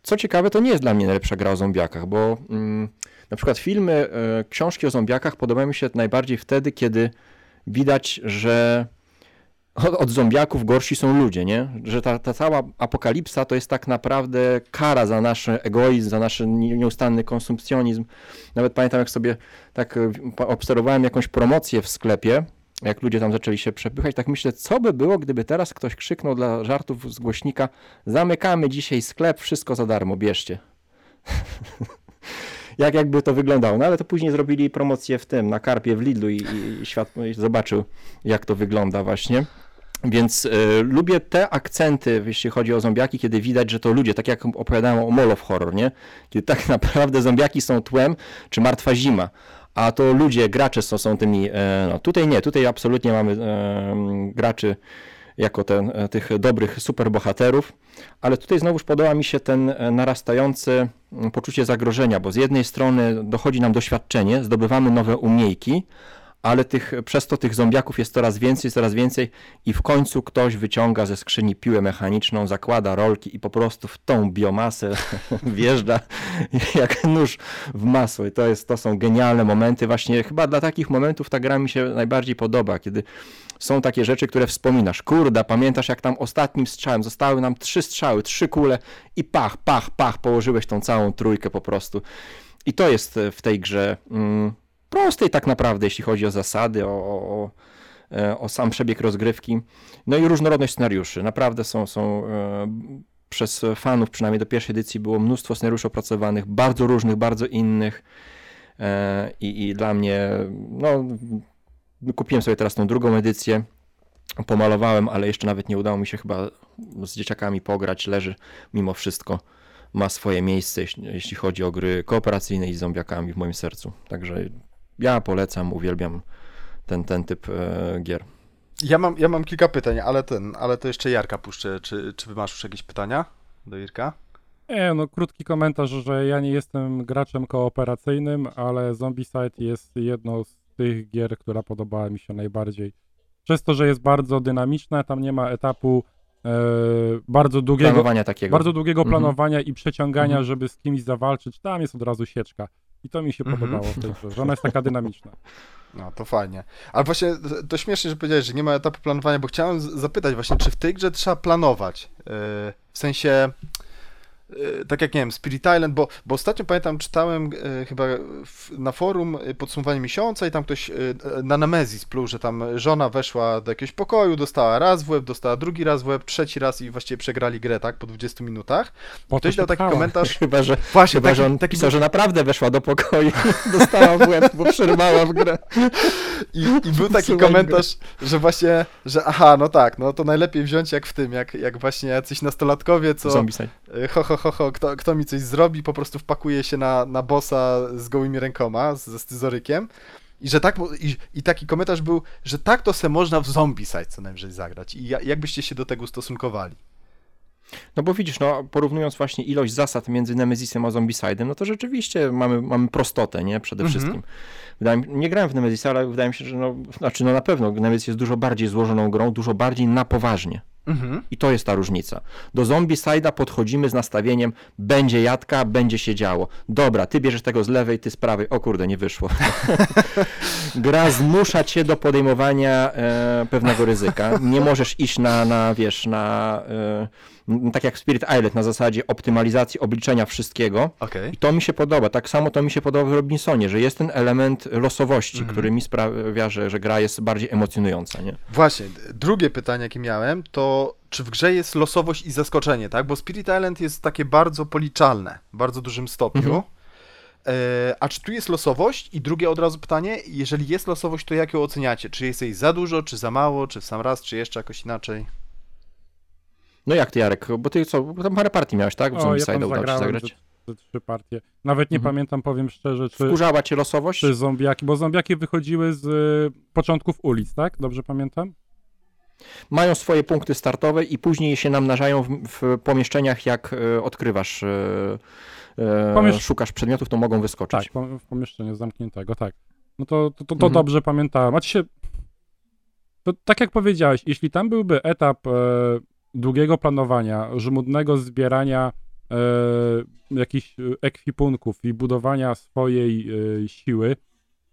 co ciekawe, to nie jest dla mnie najlepsza gra o zombiakach, bo mm, na przykład filmy, e, książki o zombiakach podobają mi się najbardziej wtedy, kiedy widać, że od, od zombiaków gorsi są ludzie, nie? Że ta, ta cała apokalipsa to jest tak naprawdę kara za nasz egoizm, za nasz nie- nieustanny konsumpcjonizm. Nawet pamiętam, jak sobie tak e, obserwowałem jakąś promocję w sklepie, jak ludzie tam zaczęli się przepychać, tak myślę, co by było, gdyby teraz ktoś krzyknął dla żartów z głośnika zamykamy dzisiaj sklep, wszystko za darmo, bierzcie. jak jakby to wyglądało. No ale to później zrobili promocję w tym, na karpie w Lidlu i, i świat zobaczył, jak to wygląda właśnie. Więc y, lubię te akcenty, jeśli chodzi o zombiaki, kiedy widać, że to ludzie, tak jak opowiadałem o Mall Horror, nie? Kiedy tak naprawdę zombiaki są tłem, czy martwa zima, a to ludzie, gracze są, są tymi, e, no tutaj nie, tutaj absolutnie mamy e, graczy jako ten, tych dobrych superbohaterów, ale tutaj znowuż podoba mi się ten narastający poczucie zagrożenia, bo z jednej strony dochodzi nam doświadczenie, zdobywamy nowe umiejki, ale tych, przez to tych zombiaków jest coraz więcej, coraz więcej i w końcu ktoś wyciąga ze skrzyni piłę mechaniczną, zakłada rolki i po prostu w tą biomasę wjeżdża jak nóż w masło i to, jest, to są genialne momenty. Właśnie chyba dla takich momentów ta gra mi się najbardziej podoba, kiedy są takie rzeczy, które wspominasz. Kurda, pamiętasz jak tam ostatnim strzałem zostały nam trzy strzały, trzy kule i pach, pach, pach, położyłeś tą całą trójkę po prostu. I to jest e, w tej grze mm, prostej tak naprawdę, jeśli chodzi o zasady, o, o, e, o sam przebieg rozgrywki. No i różnorodność scenariuszy. Naprawdę są, są e, przez fanów, przynajmniej do pierwszej edycji, było mnóstwo scenariuszy opracowanych, bardzo różnych, bardzo innych. E, I, I dla mnie, no, kupiłem sobie teraz tą drugą edycję, pomalowałem, ale jeszcze nawet nie udało mi się chyba z dzieciakami pograć. Leży mimo wszystko, ma swoje miejsce, jeśli chodzi o gry kooperacyjne i z zombiakami w moim sercu. Także ja polecam, uwielbiam ten, ten typ e, gier. Ja mam, ja mam kilka pytań, ale ten, ale to jeszcze Jarka puszczę. Czy, czy wy masz już jakieś pytania do Jirka? Nie, no krótki komentarz, że ja nie jestem graczem kooperacyjnym, ale Zombicide jest jedną z tych gier, która podobała mi się najbardziej. Przez to, że jest bardzo dynamiczna, tam nie ma etapu e, bardzo długiego, Planowania takiego. bardzo długiego Mhm. planowania i przeciągania, Mhm. żeby z kimś zawalczyć. Tam jest od razu sieczka. I to mi się Mhm. podobało w tej grze, że ona jest taka dynamiczna. No, to fajnie. Ale właśnie to śmiesznie, że powiedziałeś, że nie ma etapu planowania, bo chciałem zapytać właśnie, czy w tej grze trzeba planować? Yy, w sensie, tak jak nie wiem, Spirit Island, bo, bo ostatnio pamiętam, czytałem y, chyba w, na forum y, podsumowanie miesiąca i tam ktoś y, na Nemezis pluł, że tam żona weszła do jakiegoś pokoju, dostała raz w łeb, dostała drugi raz w łeb, trzeci raz i właściwie przegrali grę, tak, po 20 minutach. Po Ktoś to dał taki komentarz, Chyba, że, właśnie, chyba, taki, że on taki pisał, że naprawdę weszła do pokoju i dostała w łeb, bo przerwała w grę. I, I był taki Słuchaj, komentarz, że właśnie, że aha, no tak, no to najlepiej wziąć jak w tym, jak, jak właśnie jacyś nastolatkowie, co Zombicide. Y, ho, ho, ho, ho kto, kto mi coś zrobi, po prostu wpakuje się na, na bossa z gołymi rękoma, z- ze scyzorykiem. I że tak, i, i taki komentarz był, że tak to se można w Zombicide co najwyżej zagrać. I ja, jak byście się do tego ustosunkowali? No bo widzisz, no porównując właśnie ilość zasad między Nemezisem a Zombicidem, no to rzeczywiście mamy, mamy prostotę, nie? Przede Mhm. wszystkim. Wydaje nie grałem w Nemezisa, ale wydaje mi się, że no, znaczy no na pewno Nemesis jest dużo bardziej złożoną grą, dużo bardziej na poważnie. Mhm. I to jest ta różnica. Do Zombicide'a podchodzimy z nastawieniem będzie jadka, będzie się działo. Dobra, ty bierzesz tego z lewej, ty z prawej. O kurde, nie wyszło. Gra zmusza cię do podejmowania e, pewnego ryzyka. Nie możesz iść na, na wiesz, na e, tak jak Spirit Island na zasadzie optymalizacji obliczenia wszystkiego. Okej. I to mi się podoba. Tak samo to mi się podoba w Robinsonie, że jest ten element losowości, Mhm. który mi sprawia, że, że gra jest bardziej emocjonująca. Nie? Właśnie, drugie pytanie, jakie miałem, to czy w grze jest losowość i zaskoczenie, tak? Bo Spirit Island jest takie bardzo policzalne, w bardzo dużym stopniu. Mhm. E, a czy tu jest losowość? I drugie od razu pytanie, jeżeli jest losowość, to jak ją oceniacie? Czy jest jej za dużo, czy za mało, czy w sam raz, czy jeszcze jakoś inaczej? No jak ty, Jarek? Bo ty co? Tam parę partii miałeś, tak? W O, ja udało ci zagrać. trzy partie. Nawet nie Mhm. pamiętam, powiem szczerze, czy, Wkurzała cię losowość? czy zombiaki, bo zombiaki wychodziły z y, początków ulic, tak? Dobrze pamiętam? Mają swoje punkty startowe i później się namnażają w, w pomieszczeniach, jak e, odkrywasz, e, e, Pomiesz- szukasz przedmiotów, to mogą wyskoczyć. Tak, po- w pomieszczeniu zamkniętego, tak. No to, to, to, to Mhm. dobrze pamiętałem. A ci się... To, tak jak powiedziałeś, jeśli tam byłby etap e, długiego planowania, żmudnego zbierania e, jakichś e, ekwipunków i budowania swojej e, siły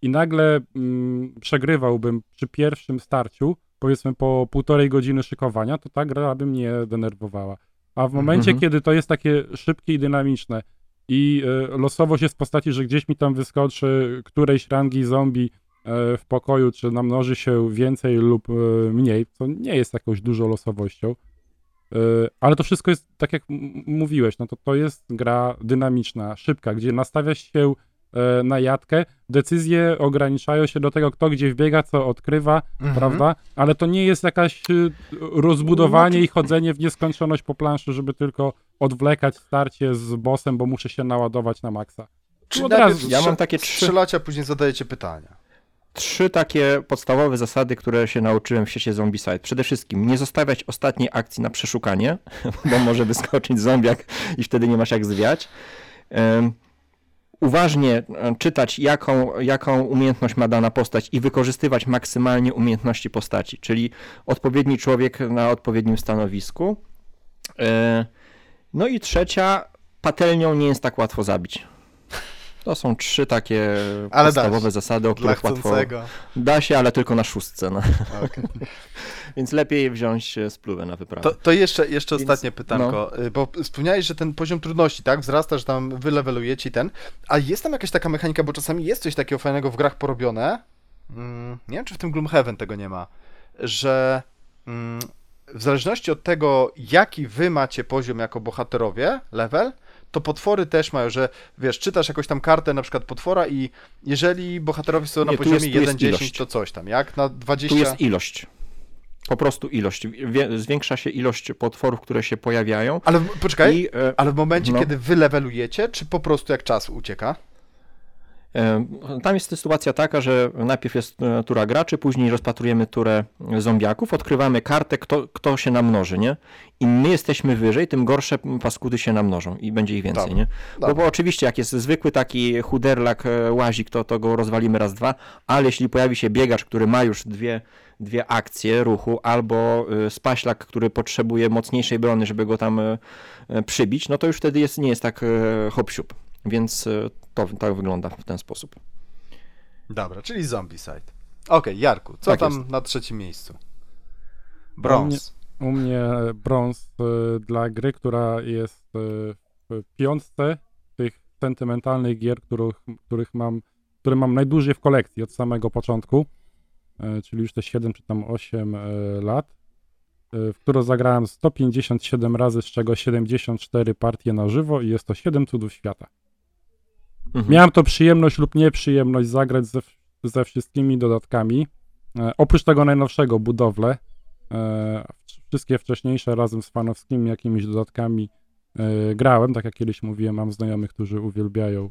i nagle mm, przegrywałbym przy pierwszym starciu, powiedzmy po półtorej godziny szykowania, to ta gra by mnie denerwowała. A w momencie, Mhm. kiedy to jest takie szybkie i dynamiczne i e, losowość jest w postaci, że gdzieś mi tam wyskoczy którejś rangi zombie e, w pokoju, czy namnoży się więcej lub e, mniej, co nie jest jakąś dużą losowością. E, Ale to wszystko jest, tak jak mówiłeś, no to to jest gra dynamiczna, szybka, gdzie nastawia się e, na jatkę, decyzje ograniczają się do tego, kto gdzie wbiega, co odkrywa, Mhm. prawda? Ale to nie jest jakaś y, rozbudowanie i chodzenie w nieskończoność po planszy, żeby tylko odwlekać starcie z bossem, bo muszę się naładować na maksa. Czy od razu- Ja mam takie trzy- Strzelacie, a później zadajecie pytania. Trzy takie podstawowe zasady, które się nauczyłem w świecie Zombicide. Przede wszystkim nie zostawiać ostatniej akcji na przeszukanie, bo może wyskoczyć zombiak i wtedy nie masz jak zwiać. Uważnie e, czytać, jaką, jaką umiejętność ma dana postać i wykorzystywać maksymalnie umiejętności postaci, czyli odpowiedni człowiek na odpowiednim stanowisku. E, No i trzecia, patelnią nie jest tak łatwo zabić. To są trzy takie Ale podstawowe zasady, o których łatwo. Da się, ale tylko na szóstce. No. Okej. Więc lepiej wziąć e, spluwę na wyprawę. To, to jeszcze, jeszcze Więc- ostatnie pytanko, y, bo wspomniałeś, że ten poziom trudności, tak, wzrasta, że tam wy levelujecie i ten, a jest tam jakaś taka mechanika, bo czasami jest coś takiego fajnego w grach porobione, mm, nie wiem, czy w tym Gloomhaven tego nie ma, że mm, w zależności od tego, jaki wy macie poziom jako bohaterowie, level, to potwory też mają, że wiesz, czytasz jakąś tam kartę na przykład potwora i jeżeli bohaterowie są na Nie, tu poziomie jest- tu jest 1-10, ilość. to coś tam, jak na 20... Tu jest ilość. Po prostu ilość. Wie, zwiększa się ilość potworów, które się pojawiają. Ale w- poczekaj, I, e, Ale w momencie, No. kiedy wy levelujecie, czy po prostu jak czas ucieka? E, tam jest sytuacja taka, że najpierw jest e, tura graczy, później rozpatrujemy turę zombiaków, odkrywamy kartę, kto, kto się namnoży, nie? Im my jesteśmy wyżej, tym gorsze paskudy się namnożą i będzie ich więcej, Dobra. nie? Bo, Dobra. bo oczywiście jak jest zwykły taki chuderlak, e, łazik, to, to go rozwalimy raz, dwa, ale jeśli pojawi się biegacz, który ma już dwie, dwie akcje ruchu, albo y, spaślak, który potrzebuje mocniejszej brony, żeby go tam e, e, przybić, no to już wtedy jest, nie jest tak e, hop-siup. Więc e, to tak wygląda w ten sposób. Dobra, czyli Zombicide. Okej, Jarku, co Tak tam jest. na trzecim miejscu? Brąz. U mnie brąz y, dla gry, która jest y, w piątce tych sentymentalnych gier, których, których mam, które mam najdłużej w kolekcji od samego początku, e, czyli już te 7 czy tam 8 e, lat, w którą zagrałem 157 razy, z czego 74 partie na żywo i jest to 7 cudów świata. Mhm. Miałem to przyjemność lub nieprzyjemność zagrać ze, ze wszystkimi dodatkami. E, oprócz tego najnowszego, budowlę. E, wszystkie wcześniejsze razem z fanowskimi jakimiś dodatkami e, grałem. Tak jak kiedyś mówiłem, mam znajomych, którzy uwielbiają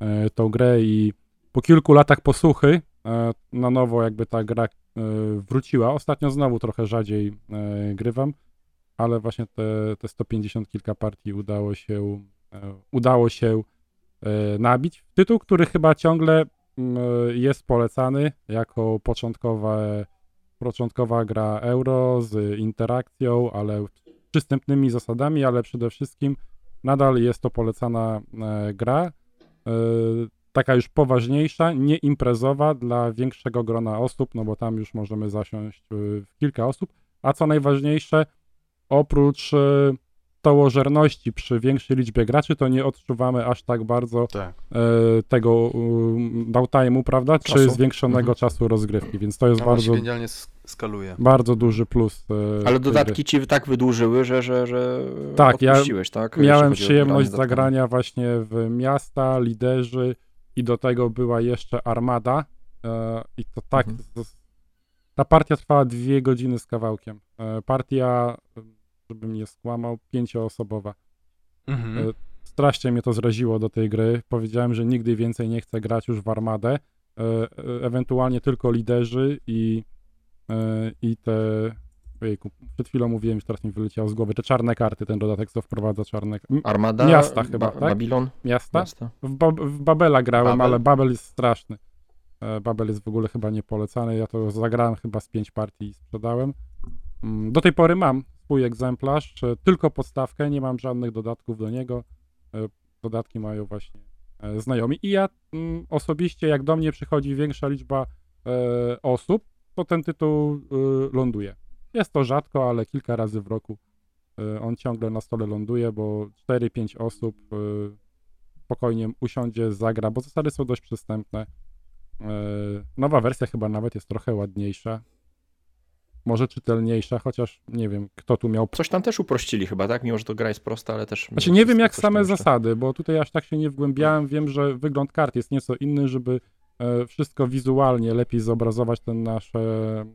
e, tą grę i po kilku latach posłuchy e, na nowo jakby ta gra e, wróciła. Ostatnio znowu trochę rzadziej e, grywam, ale właśnie te, te 150 kilka partii udało się, e, udało się nabić. Tytuł, który chyba ciągle mm, e, jest polecany jako początkowa, gra euro z interakcją, ale przystępnymi zasadami, ale przede wszystkim nadal jest to polecana e, gra. e, Taka już poważniejsza, nie imprezowa dla większego grona osób, no bo tam już możemy zasiąść e, w kilka osób. A co najważniejsze, oprócz e, stołożerności przy większej liczbie graczy, to nie odczuwamy aż tak bardzo Tak. e, tego um, downtime'u, prawda, czy Czasu. zwiększonego Mhm. czasu rozgrywki, więc to jest No, on się bardzo, genialnie skaluje. bardzo duży plus. e, Ale tej gry. dodatki ci tak wydłużyły, że, że, że Tak, ja tak? Miałem przyjemność zagrania właśnie w miasta, liderzy i do tego była jeszcze armada. E, I to tak. Mhm. Ta partia trwała dwie godziny z kawałkiem. E, partia, e, żebym nie skłamał, pięcioosobowa. Mhm. E, Strasznie mnie to zraziło do tej gry. Powiedziałem, że nigdy więcej nie chcę grać już w armadę. E, e, ewentualnie tylko liderzy i, i te. Ojejku, przed chwilą mówiłem, że teraz mi wyleciało z głowy. Te czarne karty, ten dodatek, co wprowadza czarne Armada, Miasta chyba, tak? Babilon, miasta. miasta. W, Bab- w Babela grałem, Babel. ale Babel jest straszny. Babel jest w ogóle chyba niepolecany. Ja to zagrałem chyba z pięć partii i sprzedałem. Mm, Do tej pory mam swój egzemplarz, e, tylko podstawkę, nie mam żadnych dodatków do niego. E, Dodatki mają właśnie e, znajomi. I ja mm, osobiście, jak do mnie przychodzi większa liczba osób, to ten tytuł e, ląduje. Jest to rzadko, ale kilka razy w roku on ciągle na stole ląduje, bo 4-5 osób spokojnie usiądzie, zagra, bo zasady są dość przystępne. Nowa wersja chyba nawet jest trochę ładniejsza. Może czytelniejsza, chociaż nie wiem, kto tu miał. Coś tam też uprościli chyba, tak? Mimo, że to gra jest prosta, ale też... Znaczy nie wiem jak same jeszcze- zasady, bo tutaj aż tak się nie wgłębiałem. Wiem, że wygląd kart jest nieco inny, żeby e, wszystko wizualnie lepiej zobrazować te nasze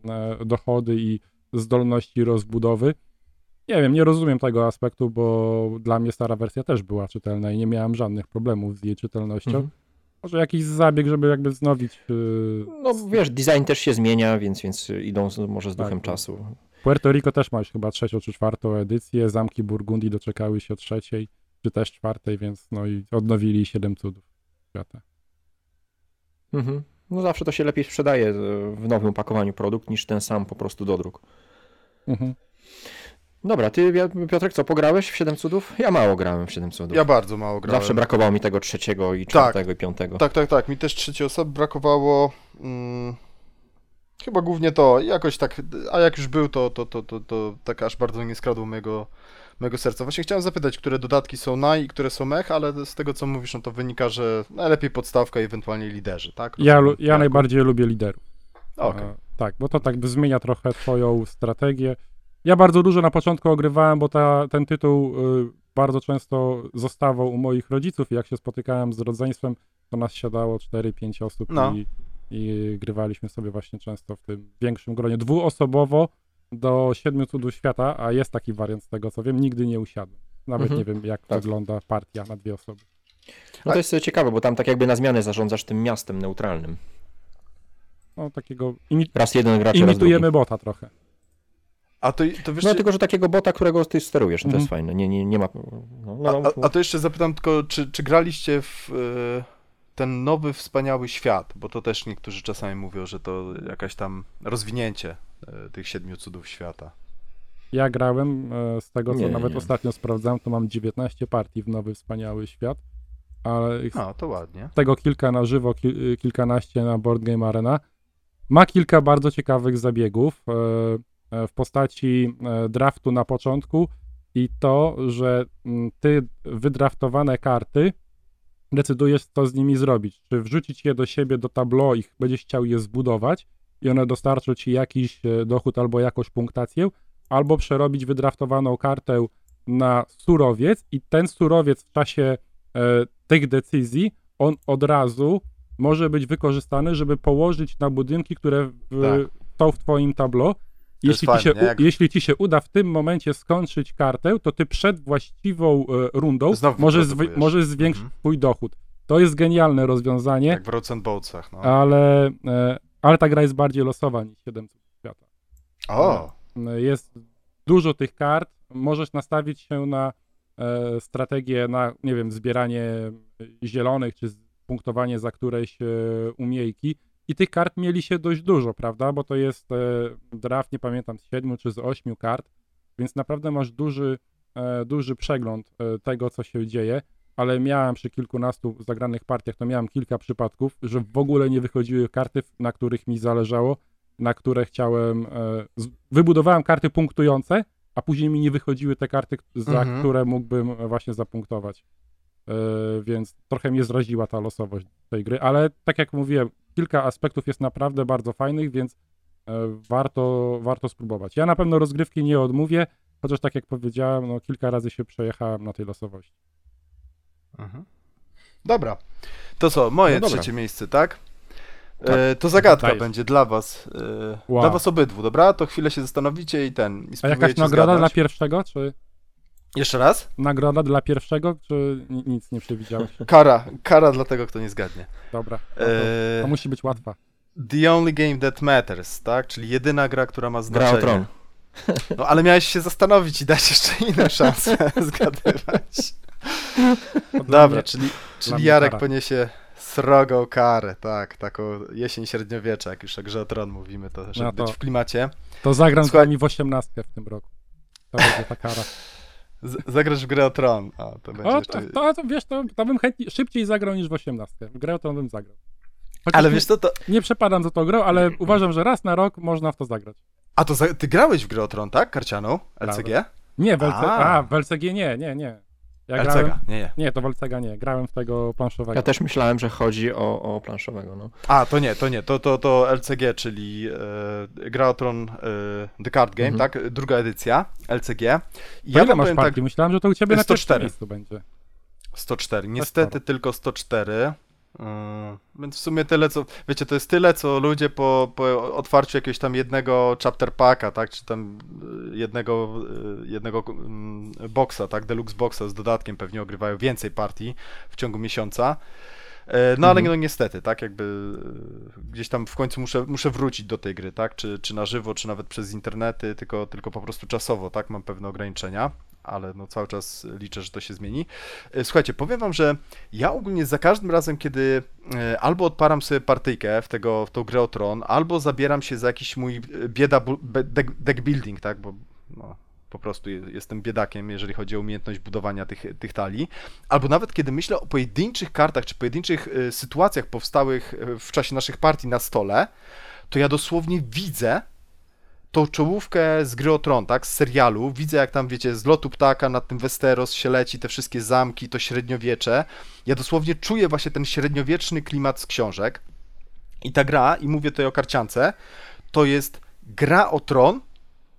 e, dochody i zdolności rozbudowy. Nie wiem, nie rozumiem tego aspektu, bo dla mnie stara wersja też była czytelna i nie miałem żadnych problemów z jej czytelnością. Mhm. Może jakiś zabieg, żeby jakby wznowić. Yy... No wiesz, design też się zmienia, więc, więc idą z, może z Tak, duchem czasu. Puerto Rico też ma chyba trzecią czy czwartą edycję. Zamki Burgundii doczekały się trzeciej, czy też czwartej, więc no i odnowili siedem cudów świata. Mhm. No zawsze to się lepiej sprzedaje e, w nowym opakowaniu produkt niż ten sam po prostu dodruk. Mhm. Dobra, ty Piotrek co, pograłeś w 7 cudów? Ja mało grałem w 7 cudów. Ja bardzo mało grałem. Zawsze brakowało mi tego trzeciego i Tak. czwartego i piątego. Tak, tak, tak. Mi też trzeciej osoby brakowało. Mm, chyba głównie to. Jakoś tak. A jak już był, to, to, to, to, to tak aż bardzo nie skradło mojego, mojego serca. Właśnie chciałem zapytać, które dodatki są naj i które są mech, ale z tego co mówisz, no to wynika, że najlepiej podstawka i ewentualnie liderzy, tak? Ja, ja najbardziej lubię liderów. Okej. E, tak, bo to tak by zmienia trochę twoją strategię. Ja bardzo dużo na początku ogrywałem, bo ta, ten tytuł y, bardzo często zostawał u moich rodziców i jak się spotykałem z rodzeństwem, to nas siadało 4-5 osób No. i, i grywaliśmy sobie właśnie często w tym większym gronie. Dwuosobowo do siedmiu cudów świata, a jest taki wariant z tego co wiem, nigdy nie usiadłem. Nawet Mhm. nie wiem jak Tak. wygląda partia na dwie osoby. No to jest ciekawe, bo tam tak jakby na zmianę zarządzasz tym miastem neutralnym. No takiego imi- Raz jeden gracz, raz imitujemy drugi. bota trochę. A to, to wiesz, No tylko, że takiego bota, którego ty sterujesz, no to Mhm. jest fajne. Nie, nie, nie ma... No, no, a, a, a to jeszcze zapytam tylko, czy, czy graliście w e, ten nowy, wspaniały świat? Bo to też niektórzy czasami mówią, że to jakaś tam rozwinięcie e, tych siedmiu cudów świata. Ja grałem, e, z tego co Nie, nawet nie. ostatnio sprawdzałem, to mam 19 partii w Nowy Wspaniały Świat, ale z A, to ładnie. tego kilka na żywo, kil, kilkanaście na Board Game Arena. Ma kilka bardzo ciekawych zabiegów w postaci e, draftu na początku. i to, że mm, ty wydraftowane karty decydujesz, co z nimi zrobić. Czy wrzucić je do siebie do tableau i będziesz chciał je zbudować i one dostarczą ci jakiś e, dochód albo jakąś punktację, albo przerobić wydraftowaną kartę na surowiec i ten surowiec w czasie e, tych decyzji, on od razu może być wykorzystany, żeby położyć na budynki, które w, Tak. są w twoim tableau. Jeśli ci, fajne, się, Jak- jeśli ci się uda w tym momencie skończyć kartę, to ty przed właściwą e, rundą Znowu możesz, zwi- możesz zwiększyć Mhm. swój dochód. To jest genialne rozwiązanie, Jak w Roads and Boatsach, no. ale, e, ale ta gra jest bardziej losowa niż 7 cudów świata. O! E, Jest dużo tych kart, możesz nastawić się na e, strategię, na, nie wiem, zbieranie zielonych, czy punktowanie za któreś e, umiejki. I tych kart mieli się dość dużo, prawda? Bo to jest e, draft, nie pamiętam, z 7 czy z 8 kart, więc naprawdę masz duży, e, duży przegląd e, tego, co się dzieje. Ale miałem przy kilkunastu zagranych partiach, to miałem kilka przypadków, że w ogóle nie wychodziły karty, na których mi zależało, na które chciałem. E, z, wybudowałem karty punktujące, a później mi nie wychodziły te karty, za Mhm. które mógłbym właśnie zapunktować. E, więc trochę mnie zraziła ta losowość tej gry, ale tak jak mówiłem, kilka aspektów jest naprawdę bardzo fajnych, więc e, warto, warto spróbować. Ja na pewno rozgrywki nie odmówię, chociaż tak jak powiedziałem, no, kilka razy się przejechałem na tej losowości. Mhm. Dobra. To co, moje No trzecie miejsce, tak? Tak. E, to zagadka będzie dla was. E, Wow. Dla was obydwu, dobra? To chwilę się zastanowicie i ten. I A jakaś nagroda dla pierwszego, czy Jeszcze raz? nagroda dla pierwszego, czy ni- nic nie przewidziałeś? Kara. Kara dla tego, kto nie zgadnie. Dobra, no to, E, to musi być łatwa. The only game that matters, tak? Czyli jedyna gra, która ma Gra znaczenie. o tron. No ale miałeś się zastanowić i dać jeszcze inne szanse zgadywać. To dla Dobra, mnie- czyli, czyli mnie Jarek kara. poniesie srogą karę, tak, taką jesień średniowiecza, jak już o grze o tron mówimy, to żeby No to- być w klimacie. To zagram Słuchaj- z wami w osiemnastkę w tym roku. To będzie ta kara. Z- zagrasz w grę o tron, a to będzie O, jeszcze... to, to, to wiesz, to, to bym chętnie, szybciej zagrał niż w osiemnastkę. W grę to bym zagrał. Chociaż Ale wiesz co, to... nie przepadam za tą grą, ale uważam, że raz na rok można w to zagrać. A to za... ty grałeś w grę o tron, tak? Karcianą? LCG? Nie, w LC... A. A, w LCG nie, nie, nie. Ja LCG, grałem... nie, nie. Nie, to w LCG nie. Grałem w tego planszowego. Ja też myślałem, że chodzi o, o planszowego. No. A, to nie, to nie, to, to, to LCG, czyli e, gra o tron e, The Card Game, Mhm. tak? Druga edycja, LCG. I ja ile masz powiem partii? tak, Myślałem, że to u ciebie na 104. pierwszym miejscu będzie. 104. Niestety tylko 104. Więc w sumie tyle, co. Wiecie, to jest tyle, co ludzie po, po otwarciu jakiegoś tam jednego chapter packa, tak? Czy tam yy, jednego, yy, jednego mm, boxa, tak? Deluxe boxa z dodatkiem pewnie ogrywają więcej partii w ciągu miesiąca. Yy, No ale Mhm. no niestety, tak? Jakby yy, gdzieś tam w końcu muszę, muszę wrócić do tej gry, tak? Czy, czy na żywo, czy nawet przez internety, tylko, tylko po prostu czasowo, tak? Mam pewne ograniczenia, ale no cały czas liczę, że to się zmieni. E, Słuchajcie, powiem wam, że ja ogólnie za każdym razem, kiedy e, albo odparam sobie partyjkę w, tego, w tą grę o tron, albo zabieram się za jakiś mój e, bieda deck, building, tak, bo no, po prostu je- jestem biedakiem, jeżeli chodzi o umiejętność budowania tych, tych talii, albo nawet kiedy myślę o pojedynczych kartach, czy pojedynczych sytuacjach powstałych w czasie naszych partii na stole, to ja dosłownie widzę tą czołówkę z gry o Tron, tak, z serialu, widzę jak tam, wiecie, z lotu ptaka nad tym Westeros się leci, te wszystkie zamki, to średniowiecze. Ja dosłownie czuję właśnie ten średniowieczny klimat z książek. I ta gra, i mówię tutaj o karciance, to jest gra o Tron,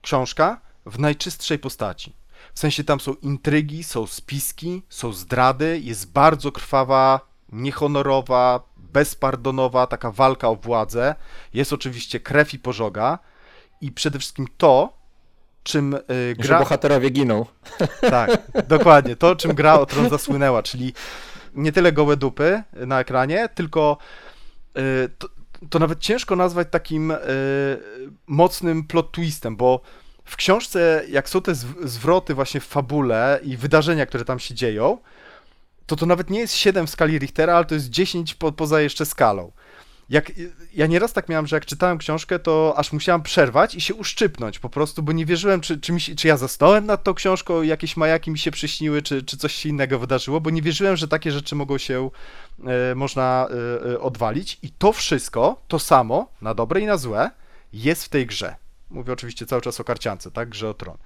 książka, w najczystszej postaci. W sensie tam są intrygi, są spiski, są zdrady, jest bardzo krwawa, niehonorowa, bezpardonowa, taka walka o władzę. Jest oczywiście krew i pożoga. I przede wszystkim to, czym y, Że gra. bohaterowie giną. Tak, dokładnie. To, czym gra o tron zasłynęła, czyli nie tyle gołe dupy na ekranie, tylko y, to, to nawet ciężko nazwać takim y, mocnym plot twistem, bo w książce, jak są te zw- zwroty właśnie w fabule i wydarzenia, które tam się dzieją, to to nawet nie jest 7 w skali Richtera, ale to jest 10 po, poza jeszcze skalą. Jak, ja nieraz tak miałem, że jak czytałem książkę, to aż musiałem przerwać i się uszczypnąć po prostu, bo nie wierzyłem, czy, czy, mi się, czy ja zasnąłem nad tą książką, jakieś majaki mi się przyśniły, czy, czy coś się innego wydarzyło, bo nie wierzyłem, że takie rzeczy mogą się, e, można e, e, odwalić. I to wszystko, to samo, na dobre i na złe, jest w tej grze. Mówię oczywiście cały czas o karciance, tak? Grze o tron.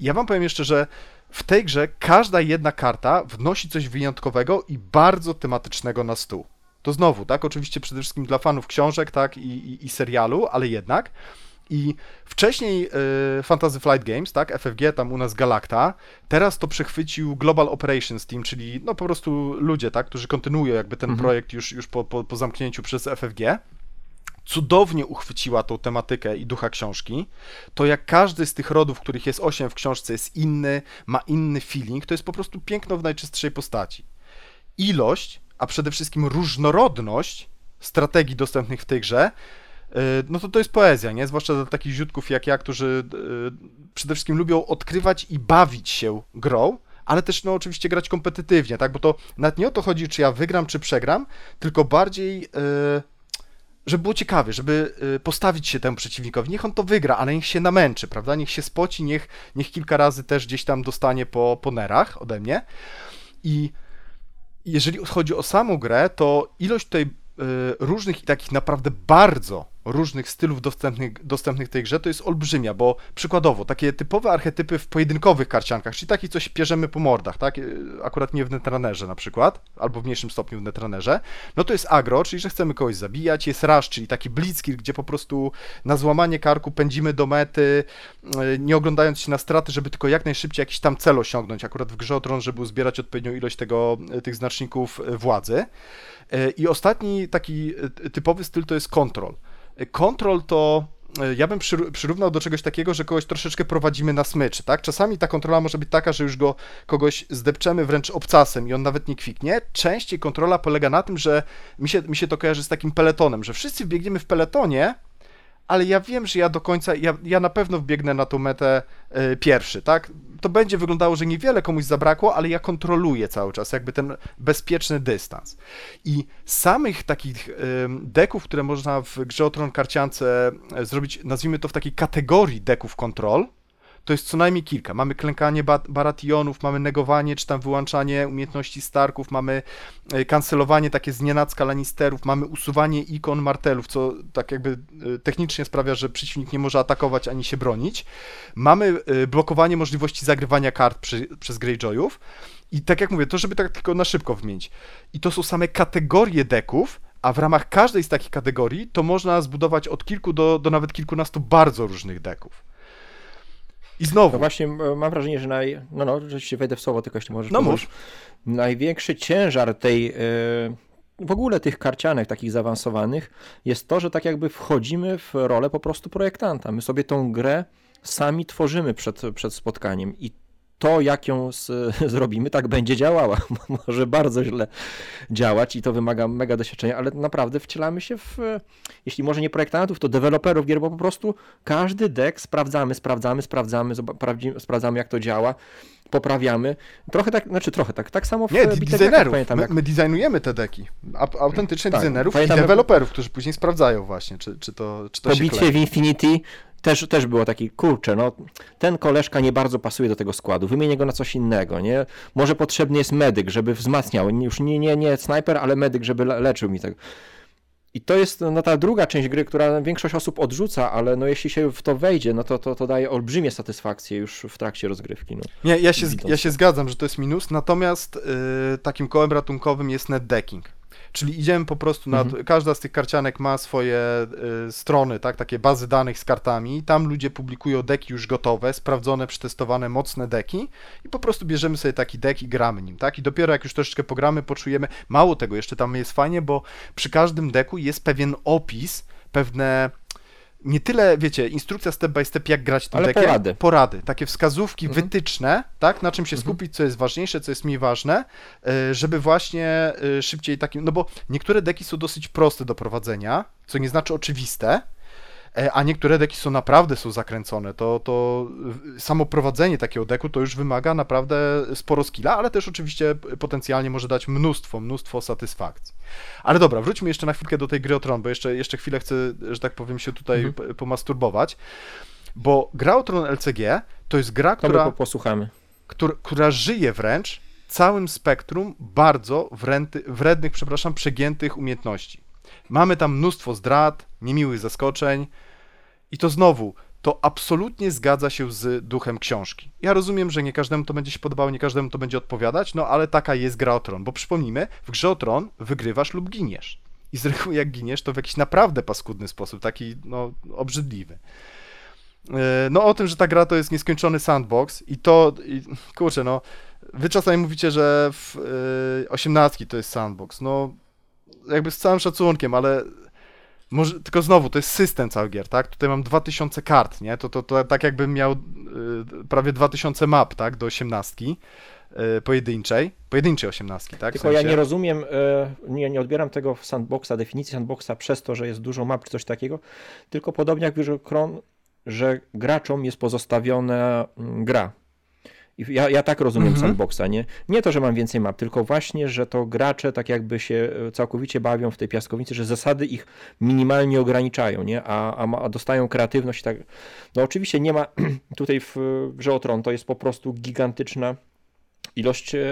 I ja wam powiem jeszcze, że w tej grze każda jedna karta wnosi coś wyjątkowego i bardzo tematycznego na stół. To znowu, tak? Oczywiście przede wszystkim dla fanów książek, tak? I, i, i serialu, ale jednak. I wcześniej y, Fantasy Flight Games, tak, FFG, tam u nas Galacta, teraz to przechwycił Global Operations Team, czyli no po prostu ludzie, tak, którzy kontynuują jakby ten Mhm. projekt już, już po, po, po zamknięciu przez FFG. Cudownie uchwyciła tą tematykę i ducha książki. To jak każdy z tych rodów, których jest osiem w książce, jest inny, ma inny feeling, to jest po prostu piękno w najczystszej postaci. Ilość, a przede wszystkim różnorodność strategii dostępnych w tej grze Yy, no to to jest poezja, nie? Zwłaszcza dla takich ziutków jak ja, którzy yy, przede wszystkim lubią odkrywać i bawić się grą, ale też no oczywiście grać kompetytywnie, tak? Bo to nawet nie o to chodzi, czy ja wygram, czy przegram, tylko bardziej yy, żeby było ciekawie, żeby postawić się temu przeciwnikowi. Niech on to wygra, ale niech się namęczy, prawda? Niech się spoci, niech, niech kilka razy też gdzieś tam dostanie po, po nerach ode mnie. I jeżeli chodzi o samą grę, to ilość tutaj y, różnych i takich naprawdę bardzo różnych stylów dostępnych, dostępnych tej grze to jest olbrzymia, bo przykładowo takie typowe archetypy w pojedynkowych karciankach, czyli takich, co się pierzemy po mordach, tak? Y, Akurat nie w Netrunnerze na przykład, albo w mniejszym stopniu w Netrunnerze, no to jest agro, czyli że chcemy kogoś zabijać, jest rush, czyli taki blitzkill, gdzie po prostu na złamanie karku pędzimy do mety, y, nie oglądając się na straty, żeby tylko jak najszybciej jakiś tam cel osiągnąć, akurat w grze o tron, żeby uzbierać odpowiednią ilość tego, y, tych znaczników władzy. I ostatni taki typowy styl to jest control. Kontrol to e, ja bym przyr- przyrównał do czegoś takiego, że kogoś troszeczkę prowadzimy na smyczy, tak? Czasami ta kontrola może być taka, że już go kogoś zdepczemy wręcz obcasem i on nawet nie kwiknie. Częściej kontrola polega na tym, że mi się, mi się to kojarzy z takim peletonem, że wszyscy biegniemy w peletonie, ale ja wiem, że ja do końca, ja, ja na pewno wbiegnę na tą metę e, pierwszy, tak? To będzie wyglądało, że niewiele komuś zabrakło, ale ja kontroluję cały czas, jakby ten bezpieczny dystans. I samych takich deków, które można w grze o Tron karciance e, zrobić, nazwijmy to w takiej kategorii deków kontrol, to jest co najmniej kilka. Mamy klękanie ba- barationów, mamy negowanie czy tam wyłączanie umiejętności Starków, mamy e, kancelowanie takie z nienacka Lannisterów, mamy usuwanie ikon martelów, co tak jakby e, technicznie sprawia, że przeciwnik nie może atakować ani się bronić. Mamy e, blokowanie możliwości zagrywania kart przy, przez Greyjoyów. I tak jak mówię, to żeby tak tylko na szybko wymienić. I to są same kategorie deków, a w ramach każdej z takich kategorii to można zbudować od kilku do, do nawet kilkunastu bardzo różnych deków. I No znowu, właśnie m- mam wrażenie, że naj... No, no, rzeczywiście wejdę w słowo, tylko jeśli możesz No mów. Największy ciężar tej, e, w ogóle tych karcianek takich zaawansowanych jest to, że tak jakby wchodzimy w rolę po prostu projektanta. My sobie tą grę sami tworzymy przed, przed spotkaniem i to, jak ją z, zrobimy, tak będzie działała. Może bardzo źle działać i to wymaga mega doświadczenia, ale naprawdę wcielamy się w, jeśli może nie projektantów, to deweloperów gier, bo po prostu każdy deck sprawdzamy, sprawdzamy, sprawdzamy, sprawdzamy jak to działa, poprawiamy. Trochę tak, znaczy trochę tak, tak samo w nie, designerów. pamiętam, My, jak my designujemy te deki. Autentycznie Tak, designerów pamiętam, i deweloperów, którzy później sprawdzają właśnie, czy, czy to, czy to klei. w Infinity też, też było taki, kurczę, no ten koleżka nie bardzo pasuje do tego składu, wymienię go na coś innego, nie? Może potrzebny jest medyk, żeby wzmacniał, już nie, nie, nie snajper, ale medyk, żeby le- leczył mi tego. I to jest no, ta druga część gry, która większość osób odrzuca, ale no, jeśli się w to wejdzie, no to, to, to daje olbrzymie satysfakcje już w trakcie rozgrywki. No. Nie, ja się, ja się zgadzam, że to jest minus, natomiast y, takim kołem ratunkowym jest netdecking. Czyli idziemy po prostu na. Mhm. Każda z tych karcianek ma swoje y, strony, tak, takie bazy danych z kartami. Tam ludzie publikują deki już gotowe, sprawdzone, przetestowane, mocne deki i po prostu bierzemy sobie taki dek i gramy nim, tak? I dopiero jak już troszeczkę pogramy, poczujemy. Mało tego, jeszcze tam jest fajnie, bo przy każdym deku jest pewien opis, pewne. Nie tyle, wiecie, instrukcja step by step, jak grać tym Ale dekiem. porady. Porady, takie wskazówki, Mhm. wytyczne, tak, na czym się Mhm. skupić, co jest ważniejsze, co jest mniej ważne, y, żeby właśnie y, szybciej takim, no bo niektóre deki są dosyć proste do prowadzenia, co nie znaczy oczywiste, e, a niektóre deki są naprawdę są zakręcone, to, to samo prowadzenie takiego deku to już wymaga naprawdę sporo skilla, ale też oczywiście potencjalnie może dać mnóstwo, mnóstwo satysfakcji. Ale dobra, wróćmy jeszcze na chwilkę do tej gry o Tron, bo jeszcze, jeszcze chwilę chcę, że tak powiem, się tutaj Mhm. pomasturbować, bo gra o Tron LCG to jest gra, To która po, posłuchamy. która, która żyje wręcz całym spektrum bardzo wręty, wrednych, przepraszam, przegiętych umiejętności. Mamy tam mnóstwo zdrad, niemiłych zaskoczeń i to znowu, to absolutnie zgadza się z duchem książki. Ja rozumiem, że nie każdemu to będzie się podobało, nie każdemu to będzie odpowiadać, no ale taka jest gra o tron, bo przypomnijmy, w grze o tron wygrywasz lub giniesz. I z reguły jak giniesz, to w jakiś naprawdę paskudny sposób, taki no obrzydliwy. E, no o tym, że ta gra to jest nieskończony sandbox i to, i, kurczę, no, wy czasami mówicie, że w y, 18 to jest sandbox, no jakby z całym szacunkiem, ale może, tylko znowu, to jest system cały gier, tak? Tutaj mam 2000 kart, nie? To, to, to tak jakbym miał y, prawie 2000 map, tak? Do 18 y, pojedynczej, pojedynczej 18, tak? W Tylko ja sensie. nie rozumiem, y, nie, nie odbieram tego sandboxa, definicji sandboxa przez to, że jest dużo map czy coś takiego, tylko podobnie jak w Kron, że graczom jest pozostawiona mm, gra. Ja, ja tak rozumiem Mhm. sandboxa, nie? Nie to, że mam więcej map, tylko właśnie, że to gracze tak jakby się e, całkowicie bawią w tej piaskownicy, że zasady ich minimalnie ograniczają, nie? A, a, a dostają kreatywność i tak. No oczywiście nie ma tutaj w grze to jest po prostu gigantyczna ilość e,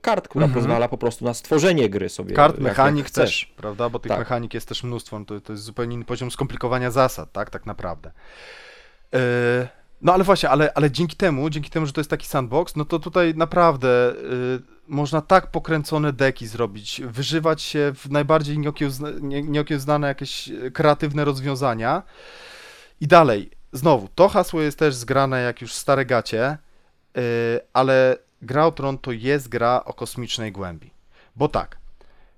kart, która Mhm. pozwala po prostu na stworzenie gry sobie. Kart, mechanik chcesz. też, prawda? Bo tych Tak. mechanik jest też mnóstwo, to, to jest zupełnie inny poziom skomplikowania zasad, tak? Tak naprawdę. Yy, no ale właśnie, ale, ale dzięki temu, dzięki temu, że to jest taki sandbox, no to tutaj naprawdę yy, można tak pokręcone deki zrobić, wyżywać się w najbardziej nieokiełzna, nie, nieokiełznane jakieś e, kreatywne rozwiązania. I dalej, znowu, to hasło jest też zgrane jak już stare gacie, yy, ale gra o Tron to jest gra o kosmicznej głębi. Bo tak,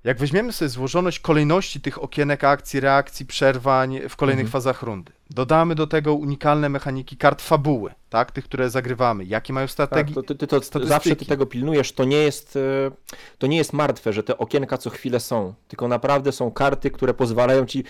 jak weźmiemy sobie złożoność kolejności tych okienek akcji, reakcji, przerwań w kolejnych Mhm. fazach rundy, dodamy do tego unikalne mechaniki kart fabuły, tak, tych, które zagrywamy, jakie mają Tak, strategie, to, ty, to zawsze ty tego pilnujesz. To nie, jest, e, to nie jest martwe, że te okienka co chwilę są, tylko naprawdę są karty, które pozwalają ci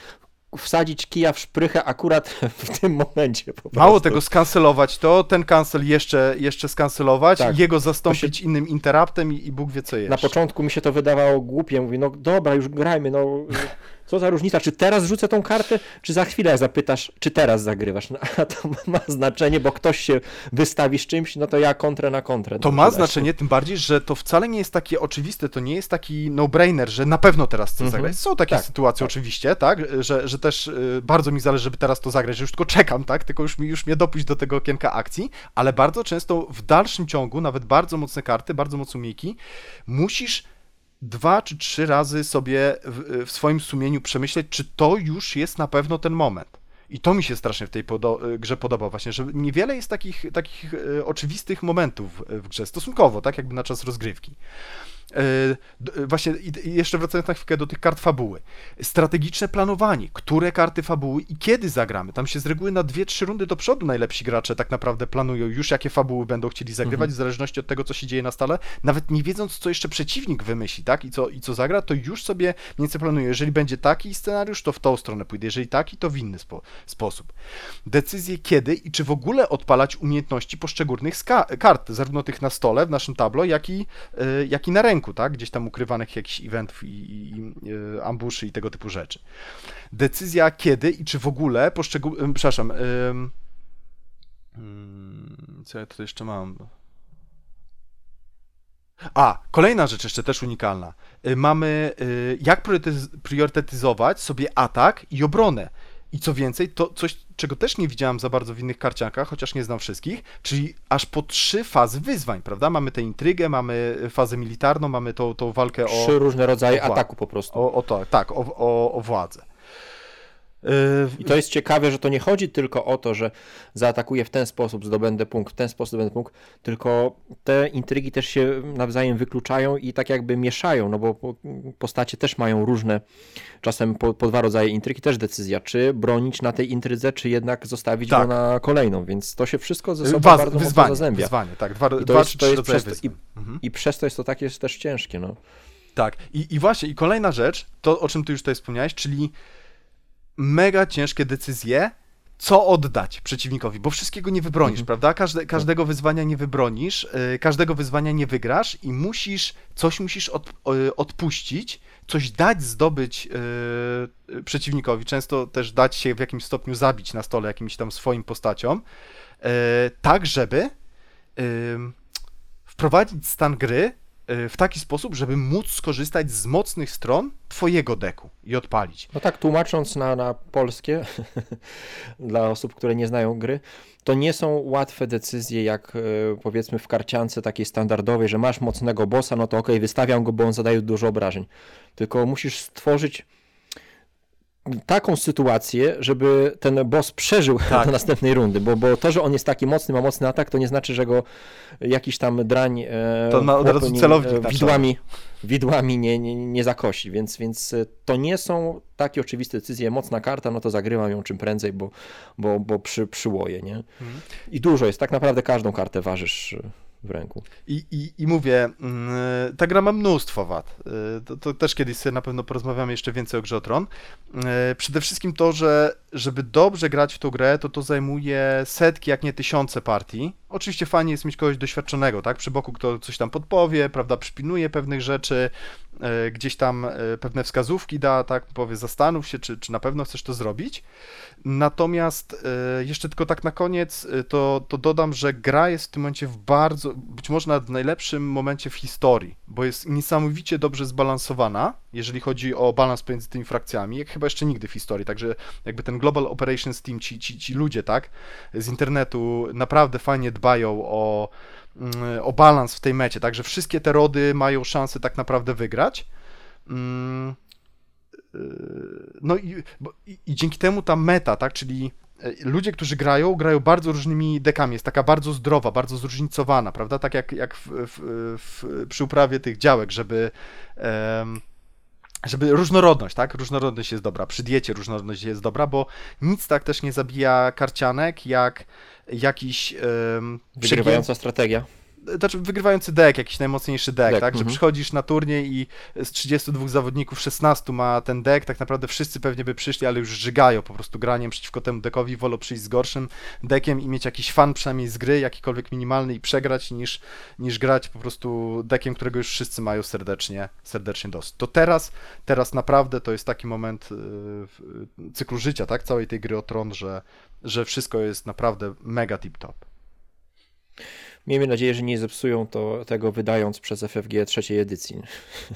wsadzić kija w szprychę akurat w tym momencie. Mało tego, skancelować to, ten cancel jeszcze, jeszcze skancelować, Tak. jego zastąpić innym interruptem i, i Bóg wie co jeszcze. Na początku mi się to wydawało głupie. Mówię, no dobra, już grajmy, no co za różnica, czy teraz rzucę tą kartę, czy za chwilę zapytasz, czy teraz zagrywasz. No, a to ma znaczenie, bo ktoś się wystawi z czymś, no to ja kontrę na kontrę. To ma znaczenie, tym bardziej, że to wcale nie jest takie oczywiste, to nie jest taki no-brainer, że na pewno teraz chcę Mhm. zagrać. Są takie Tak, sytuacje tak. oczywiście, tak, że, że też y, bardzo mi zależy, żeby teraz to zagrać, że już tylko czekam, tak, tylko już, mi, już mnie dopuść do tego okienka akcji, ale bardzo często w dalszym ciągu, nawet bardzo mocne karty, bardzo mocne umiejki, musisz dwa czy trzy razy sobie w, w swoim sumieniu przemyśleć, czy to już jest na pewno ten moment. I to mi się strasznie w tej podo- grze podoba właśnie, że niewiele jest takich, takich e, oczywistych momentów w grze, stosunkowo, tak jakby na czas rozgrywki. E, e, Właśnie jeszcze wracając na chwilkę do tych kart fabuły. Strategiczne planowanie, które karty fabuły i kiedy zagramy. Tam się z reguły na dwie, trzy rundy do przodu najlepsi gracze tak naprawdę planują już, jakie fabuły będą chcieli zagrywać, Mhm. w zależności od tego, co się dzieje na stole. Nawet nie wiedząc, co jeszcze przeciwnik wymyśli, tak, i co, i co zagra, to już sobie mniej więcej planują. Jeżeli będzie taki scenariusz, to w tą stronę pójdę. Jeżeli taki, to w inny spo- sposób. Decyzje kiedy i czy w ogóle odpalać umiejętności poszczególnych kart, zarówno tych na stole, w naszym tablo, jak i, y, jak i na tak? Gdzieś tam ukrywanych jakichś eventów i, i, i y, ambuszy i tego typu rzeczy. Decyzja kiedy i czy w ogóle poszczególne, przepraszam, mm, co ja tutaj jeszcze mam? A, kolejna rzecz jeszcze też unikalna. Y, Mamy y, jak priorytetyz- priorytetyzować sobie atak i obronę. I co więcej, to coś, czego też nie widziałem za bardzo w innych karciankach, chociaż nie znam wszystkich, czyli aż po trzy fazy wyzwań, prawda? Mamy tę intrygę, mamy fazę militarną, mamy tą, tą walkę o, Trzy różne rodzaje o ataku po prostu. o, o to, tak, o, o, o władzę. Y, I to jest ciekawe, że to nie chodzi tylko o to, że zaatakuję w ten sposób, zdobędę punkt, w ten sposób zdobędę punkt, tylko te intrygi też się nawzajem wykluczają i tak jakby mieszają, no bo po- postacie też mają różne, czasem po, po dwa rodzaje intryg i też decyzja, czy bronić na tej intrydze, czy jednak zostawić Tak. go na kolejną, więc to się wszystko ze sobą Waz- bardzo mocno wyzwanie, zazębia. wyzwanie, tak, dwa, I to dwa jest- to jest przez to- wyzwań. Mhm. I przez to jest to takie też ciężkie, no. Tak, i, i właśnie, i kolejna rzecz, to o czym ty już tutaj wspomniałeś, czyli mega ciężkie decyzje, co oddać przeciwnikowi, bo wszystkiego nie wybronisz, Mhm. prawda? Każde, każdego wyzwania nie wybronisz, yy, każdego wyzwania nie wygrasz i musisz, coś musisz od, yy, odpuścić, coś dać zdobyć yy, przeciwnikowi, często też dać się w jakimś stopniu zabić na stole jakimś tam swoim postaciom, yy, tak żeby wprowadzić stan gry y, w taki sposób, żeby móc skorzystać z mocnych stron twojego deku i odpalić. No tak, tłumacząc na, na polskie, dla osób, które nie znają gry, to nie są łatwe decyzje, jak e, powiedzmy w karciance takiej standardowej, że masz mocnego bossa, no to ok, wystawiam go, bo on zadaje dużo obrażeń. Tylko musisz stworzyć taką sytuację, żeby ten boss przeżył Tak. do następnej rundy, bo, bo to, że on jest taki mocny, ma mocny atak, to nie znaczy, że go jakiś tam drań e, To na- od razu celownik e, widłami, widłami nie, nie, nie zakosi, więc, więc e, to nie są takie oczywiste decyzje, mocna karta, no to zagrywam ją czym prędzej, bo, bo, bo przy, przyłoję, nie? Mhm. I dużo jest, tak naprawdę każdą kartę ważysz e, w ręku. I, i, I mówię, mm, ta gra ma mnóstwo wad. Y, To, to też kiedyś sobie na pewno porozmawiamy jeszcze więcej o grze o Tron. Y, Przede wszystkim to, że żeby dobrze grać w tą grę, to to zajmuje setki, jak nie tysiące partii. Oczywiście fajnie jest mieć kogoś doświadczonego, tak? Przy boku, kto coś tam podpowie, prawda, przypilnuje pewnych rzeczy, y, gdzieś tam y, pewne wskazówki da, tak? Powie, zastanów się, czy, czy na pewno chcesz to zrobić. Natomiast e, jeszcze tylko tak na koniec, e, to, to dodam, że gra jest w tym momencie w bardzo, być może nawet w najlepszym momencie w historii, bo jest niesamowicie dobrze zbalansowana, jeżeli chodzi o balans pomiędzy tymi frakcjami, jak chyba jeszcze nigdy w historii. Także jakby ten Global Operations Team, ci, ci, ci ludzie, tak, z internetu naprawdę fajnie dbają o, mm, o balans w tej mecie, także wszystkie te rody mają szansę tak naprawdę wygrać. Mm, Yy, No i, i, dzięki temu ta meta, tak, czyli e, ludzie, którzy grają, grają bardzo różnymi dekami, jest taka bardzo zdrowa, bardzo zróżnicowana, prawda, tak jak, jak w, w, w, przy uprawie tych działek, żeby żeby różnorodność, tak, różnorodność jest dobra, przy diecie różnorodność jest dobra, bo nic tak też nie zabija karcianek, jak jakiś em, Wygrywająca strategia. Znaczy wygrywający deck, jakiś najmocniejszy deck, Deck, tak? Że mhm. przychodzisz na turniej i z 32 zawodników 16 ma ten deck, tak naprawdę wszyscy pewnie by przyszli, ale już żygają po prostu graniem przeciwko temu deckowi, wolą przyjść z gorszym deckiem i mieć jakiś fan przynajmniej z gry, jakikolwiek minimalny i przegrać, niż, niż grać po prostu deckiem, którego już wszyscy mają serdecznie, serdecznie dosyć. To teraz, teraz naprawdę to jest taki moment yy, w cyklu życia, tak? Całej tej gry o Tron, że, że wszystko jest naprawdę mega tip-top. Miejmy nadzieję, że nie zepsują to, tego wydając przez FFG trzeciej edycji.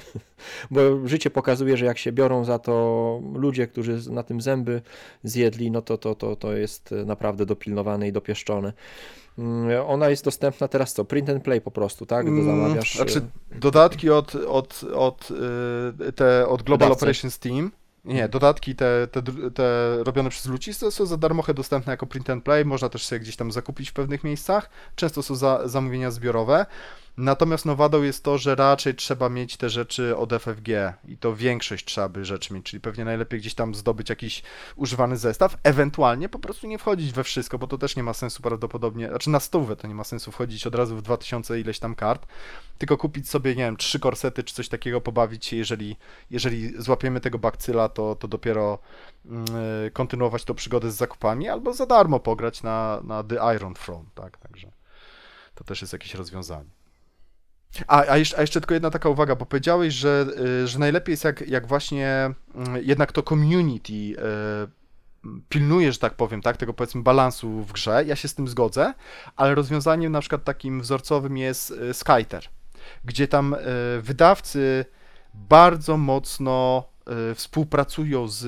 Bo życie pokazuje, że jak się biorą za to ludzie, którzy na tym zęby zjedli, no to, to, to, to jest naprawdę dopilnowane i dopieszczone. Mm, Ona jest dostępna teraz co? Print and play po prostu, tak? Do zamawiasz. Znaczy, dodatki od, od, od, y, te, od Global Wydawcy. Operations Team. Nie, dodatki te, te, te robione przez to są za darmochę dostępne jako print and play, można też sobie gdzieś tam zakupić w pewnych miejscach. Często są za, zamówienia zbiorowe. Natomiast no wadą jest to, że raczej trzeba mieć te rzeczy od FFG i to większość trzeba by rzeczy mieć, czyli pewnie najlepiej gdzieś tam zdobyć jakiś używany zestaw, ewentualnie po prostu nie wchodzić we wszystko, bo to też nie ma sensu prawdopodobnie, znaczy na stówę to nie ma sensu wchodzić od razu w 2000 ileś tam kart, tylko kupić sobie, nie wiem, trzy korsety czy coś takiego, pobawić się, jeżeli, jeżeli złapiemy tego bakcyla, to, to dopiero mm, y, kontynuować tą przygodę z zakupami, albo za darmo pograć na, na The Iron Throne, tak, także to też jest jakieś rozwiązanie. A, a, jeszcze, a jeszcze tylko jedna taka uwaga, bo powiedziałeś, że, y, że najlepiej jest jak, jak właśnie mm, jednak to community y, pilnuje, że tak powiem, tak, tego powiedzmy balansu w grze. Ja się z tym zgodzę, ale rozwiązaniem na przykład takim wzorcowym jest y, Skyter, gdzie tam wydawcy bardzo mocno współpracują z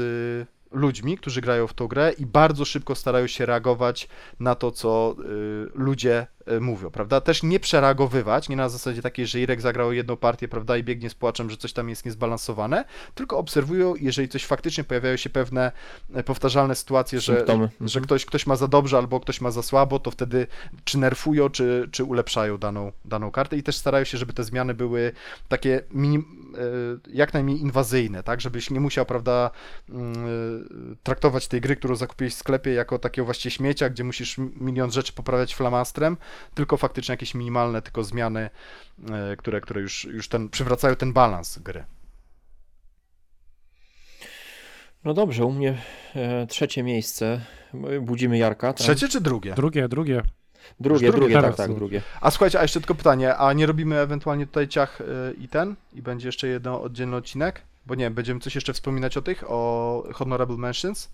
ludźmi, którzy grają w tą grę i bardzo szybko starają się reagować na to, co ludzie mówią, prawda? Też nie przereagowywać, nie na zasadzie takiej, że Irek zagrał jedną partię, prawda, i biegnie z płaczem, że coś tam jest niezbalansowane, tylko obserwują, jeżeli coś faktycznie pojawiają się pewne e, powtarzalne sytuacje, że, Symptomy. że ktoś, ktoś ma za dobrze albo ktoś ma za słabo, to wtedy czy nerfują, czy, czy ulepszają daną, daną kartę i też starają się, żeby te zmiany były takie minim, e, jak najmniej inwazyjne, tak, żebyś nie musiał, prawda, mm, traktować tej gry, którą zakupiłeś w sklepie jako takiego właściwie śmiecia, gdzie musisz milion rzeczy poprawiać flamastrem, tylko faktycznie jakieś minimalne tylko zmiany, e, które, które już, już ten, przywracają ten balans gry. No dobrze, u mnie e, trzecie miejsce. Budzimy Jarka. Tak? Trzecie czy drugie? Drugie, drugie. Drugie, drugie drugie, tak, tak, drugie. A słuchajcie, a jeszcze tylko pytanie, a nie robimy ewentualnie tutaj ciach y, i ten? I będzie jeszcze jeden oddzielny odcinek? Bo nie, będziemy coś jeszcze wspominać o tych, o Honorable Mentions?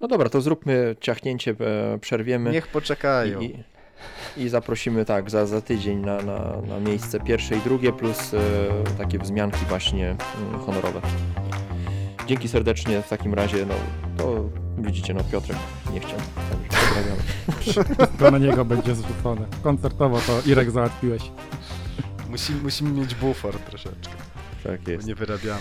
No dobra, to zróbmy ciachnięcie, e, przerwiemy. Niech poczekają. I, i, zaprosimy tak za, za tydzień na, na, na miejsce pierwsze i drugie, plus e, takie wzmianki właśnie mm, honorowe. Dzięki serdecznie w takim razie, no to widzicie, no Piotrek nie chciał, także pozdrawiamy. To na niego będzie zrzucone. Koncertowo to Irek załatwiłeś. Musi, musimy mieć bufor troszeczkę, Tak bo jest. nie wyrabiamy.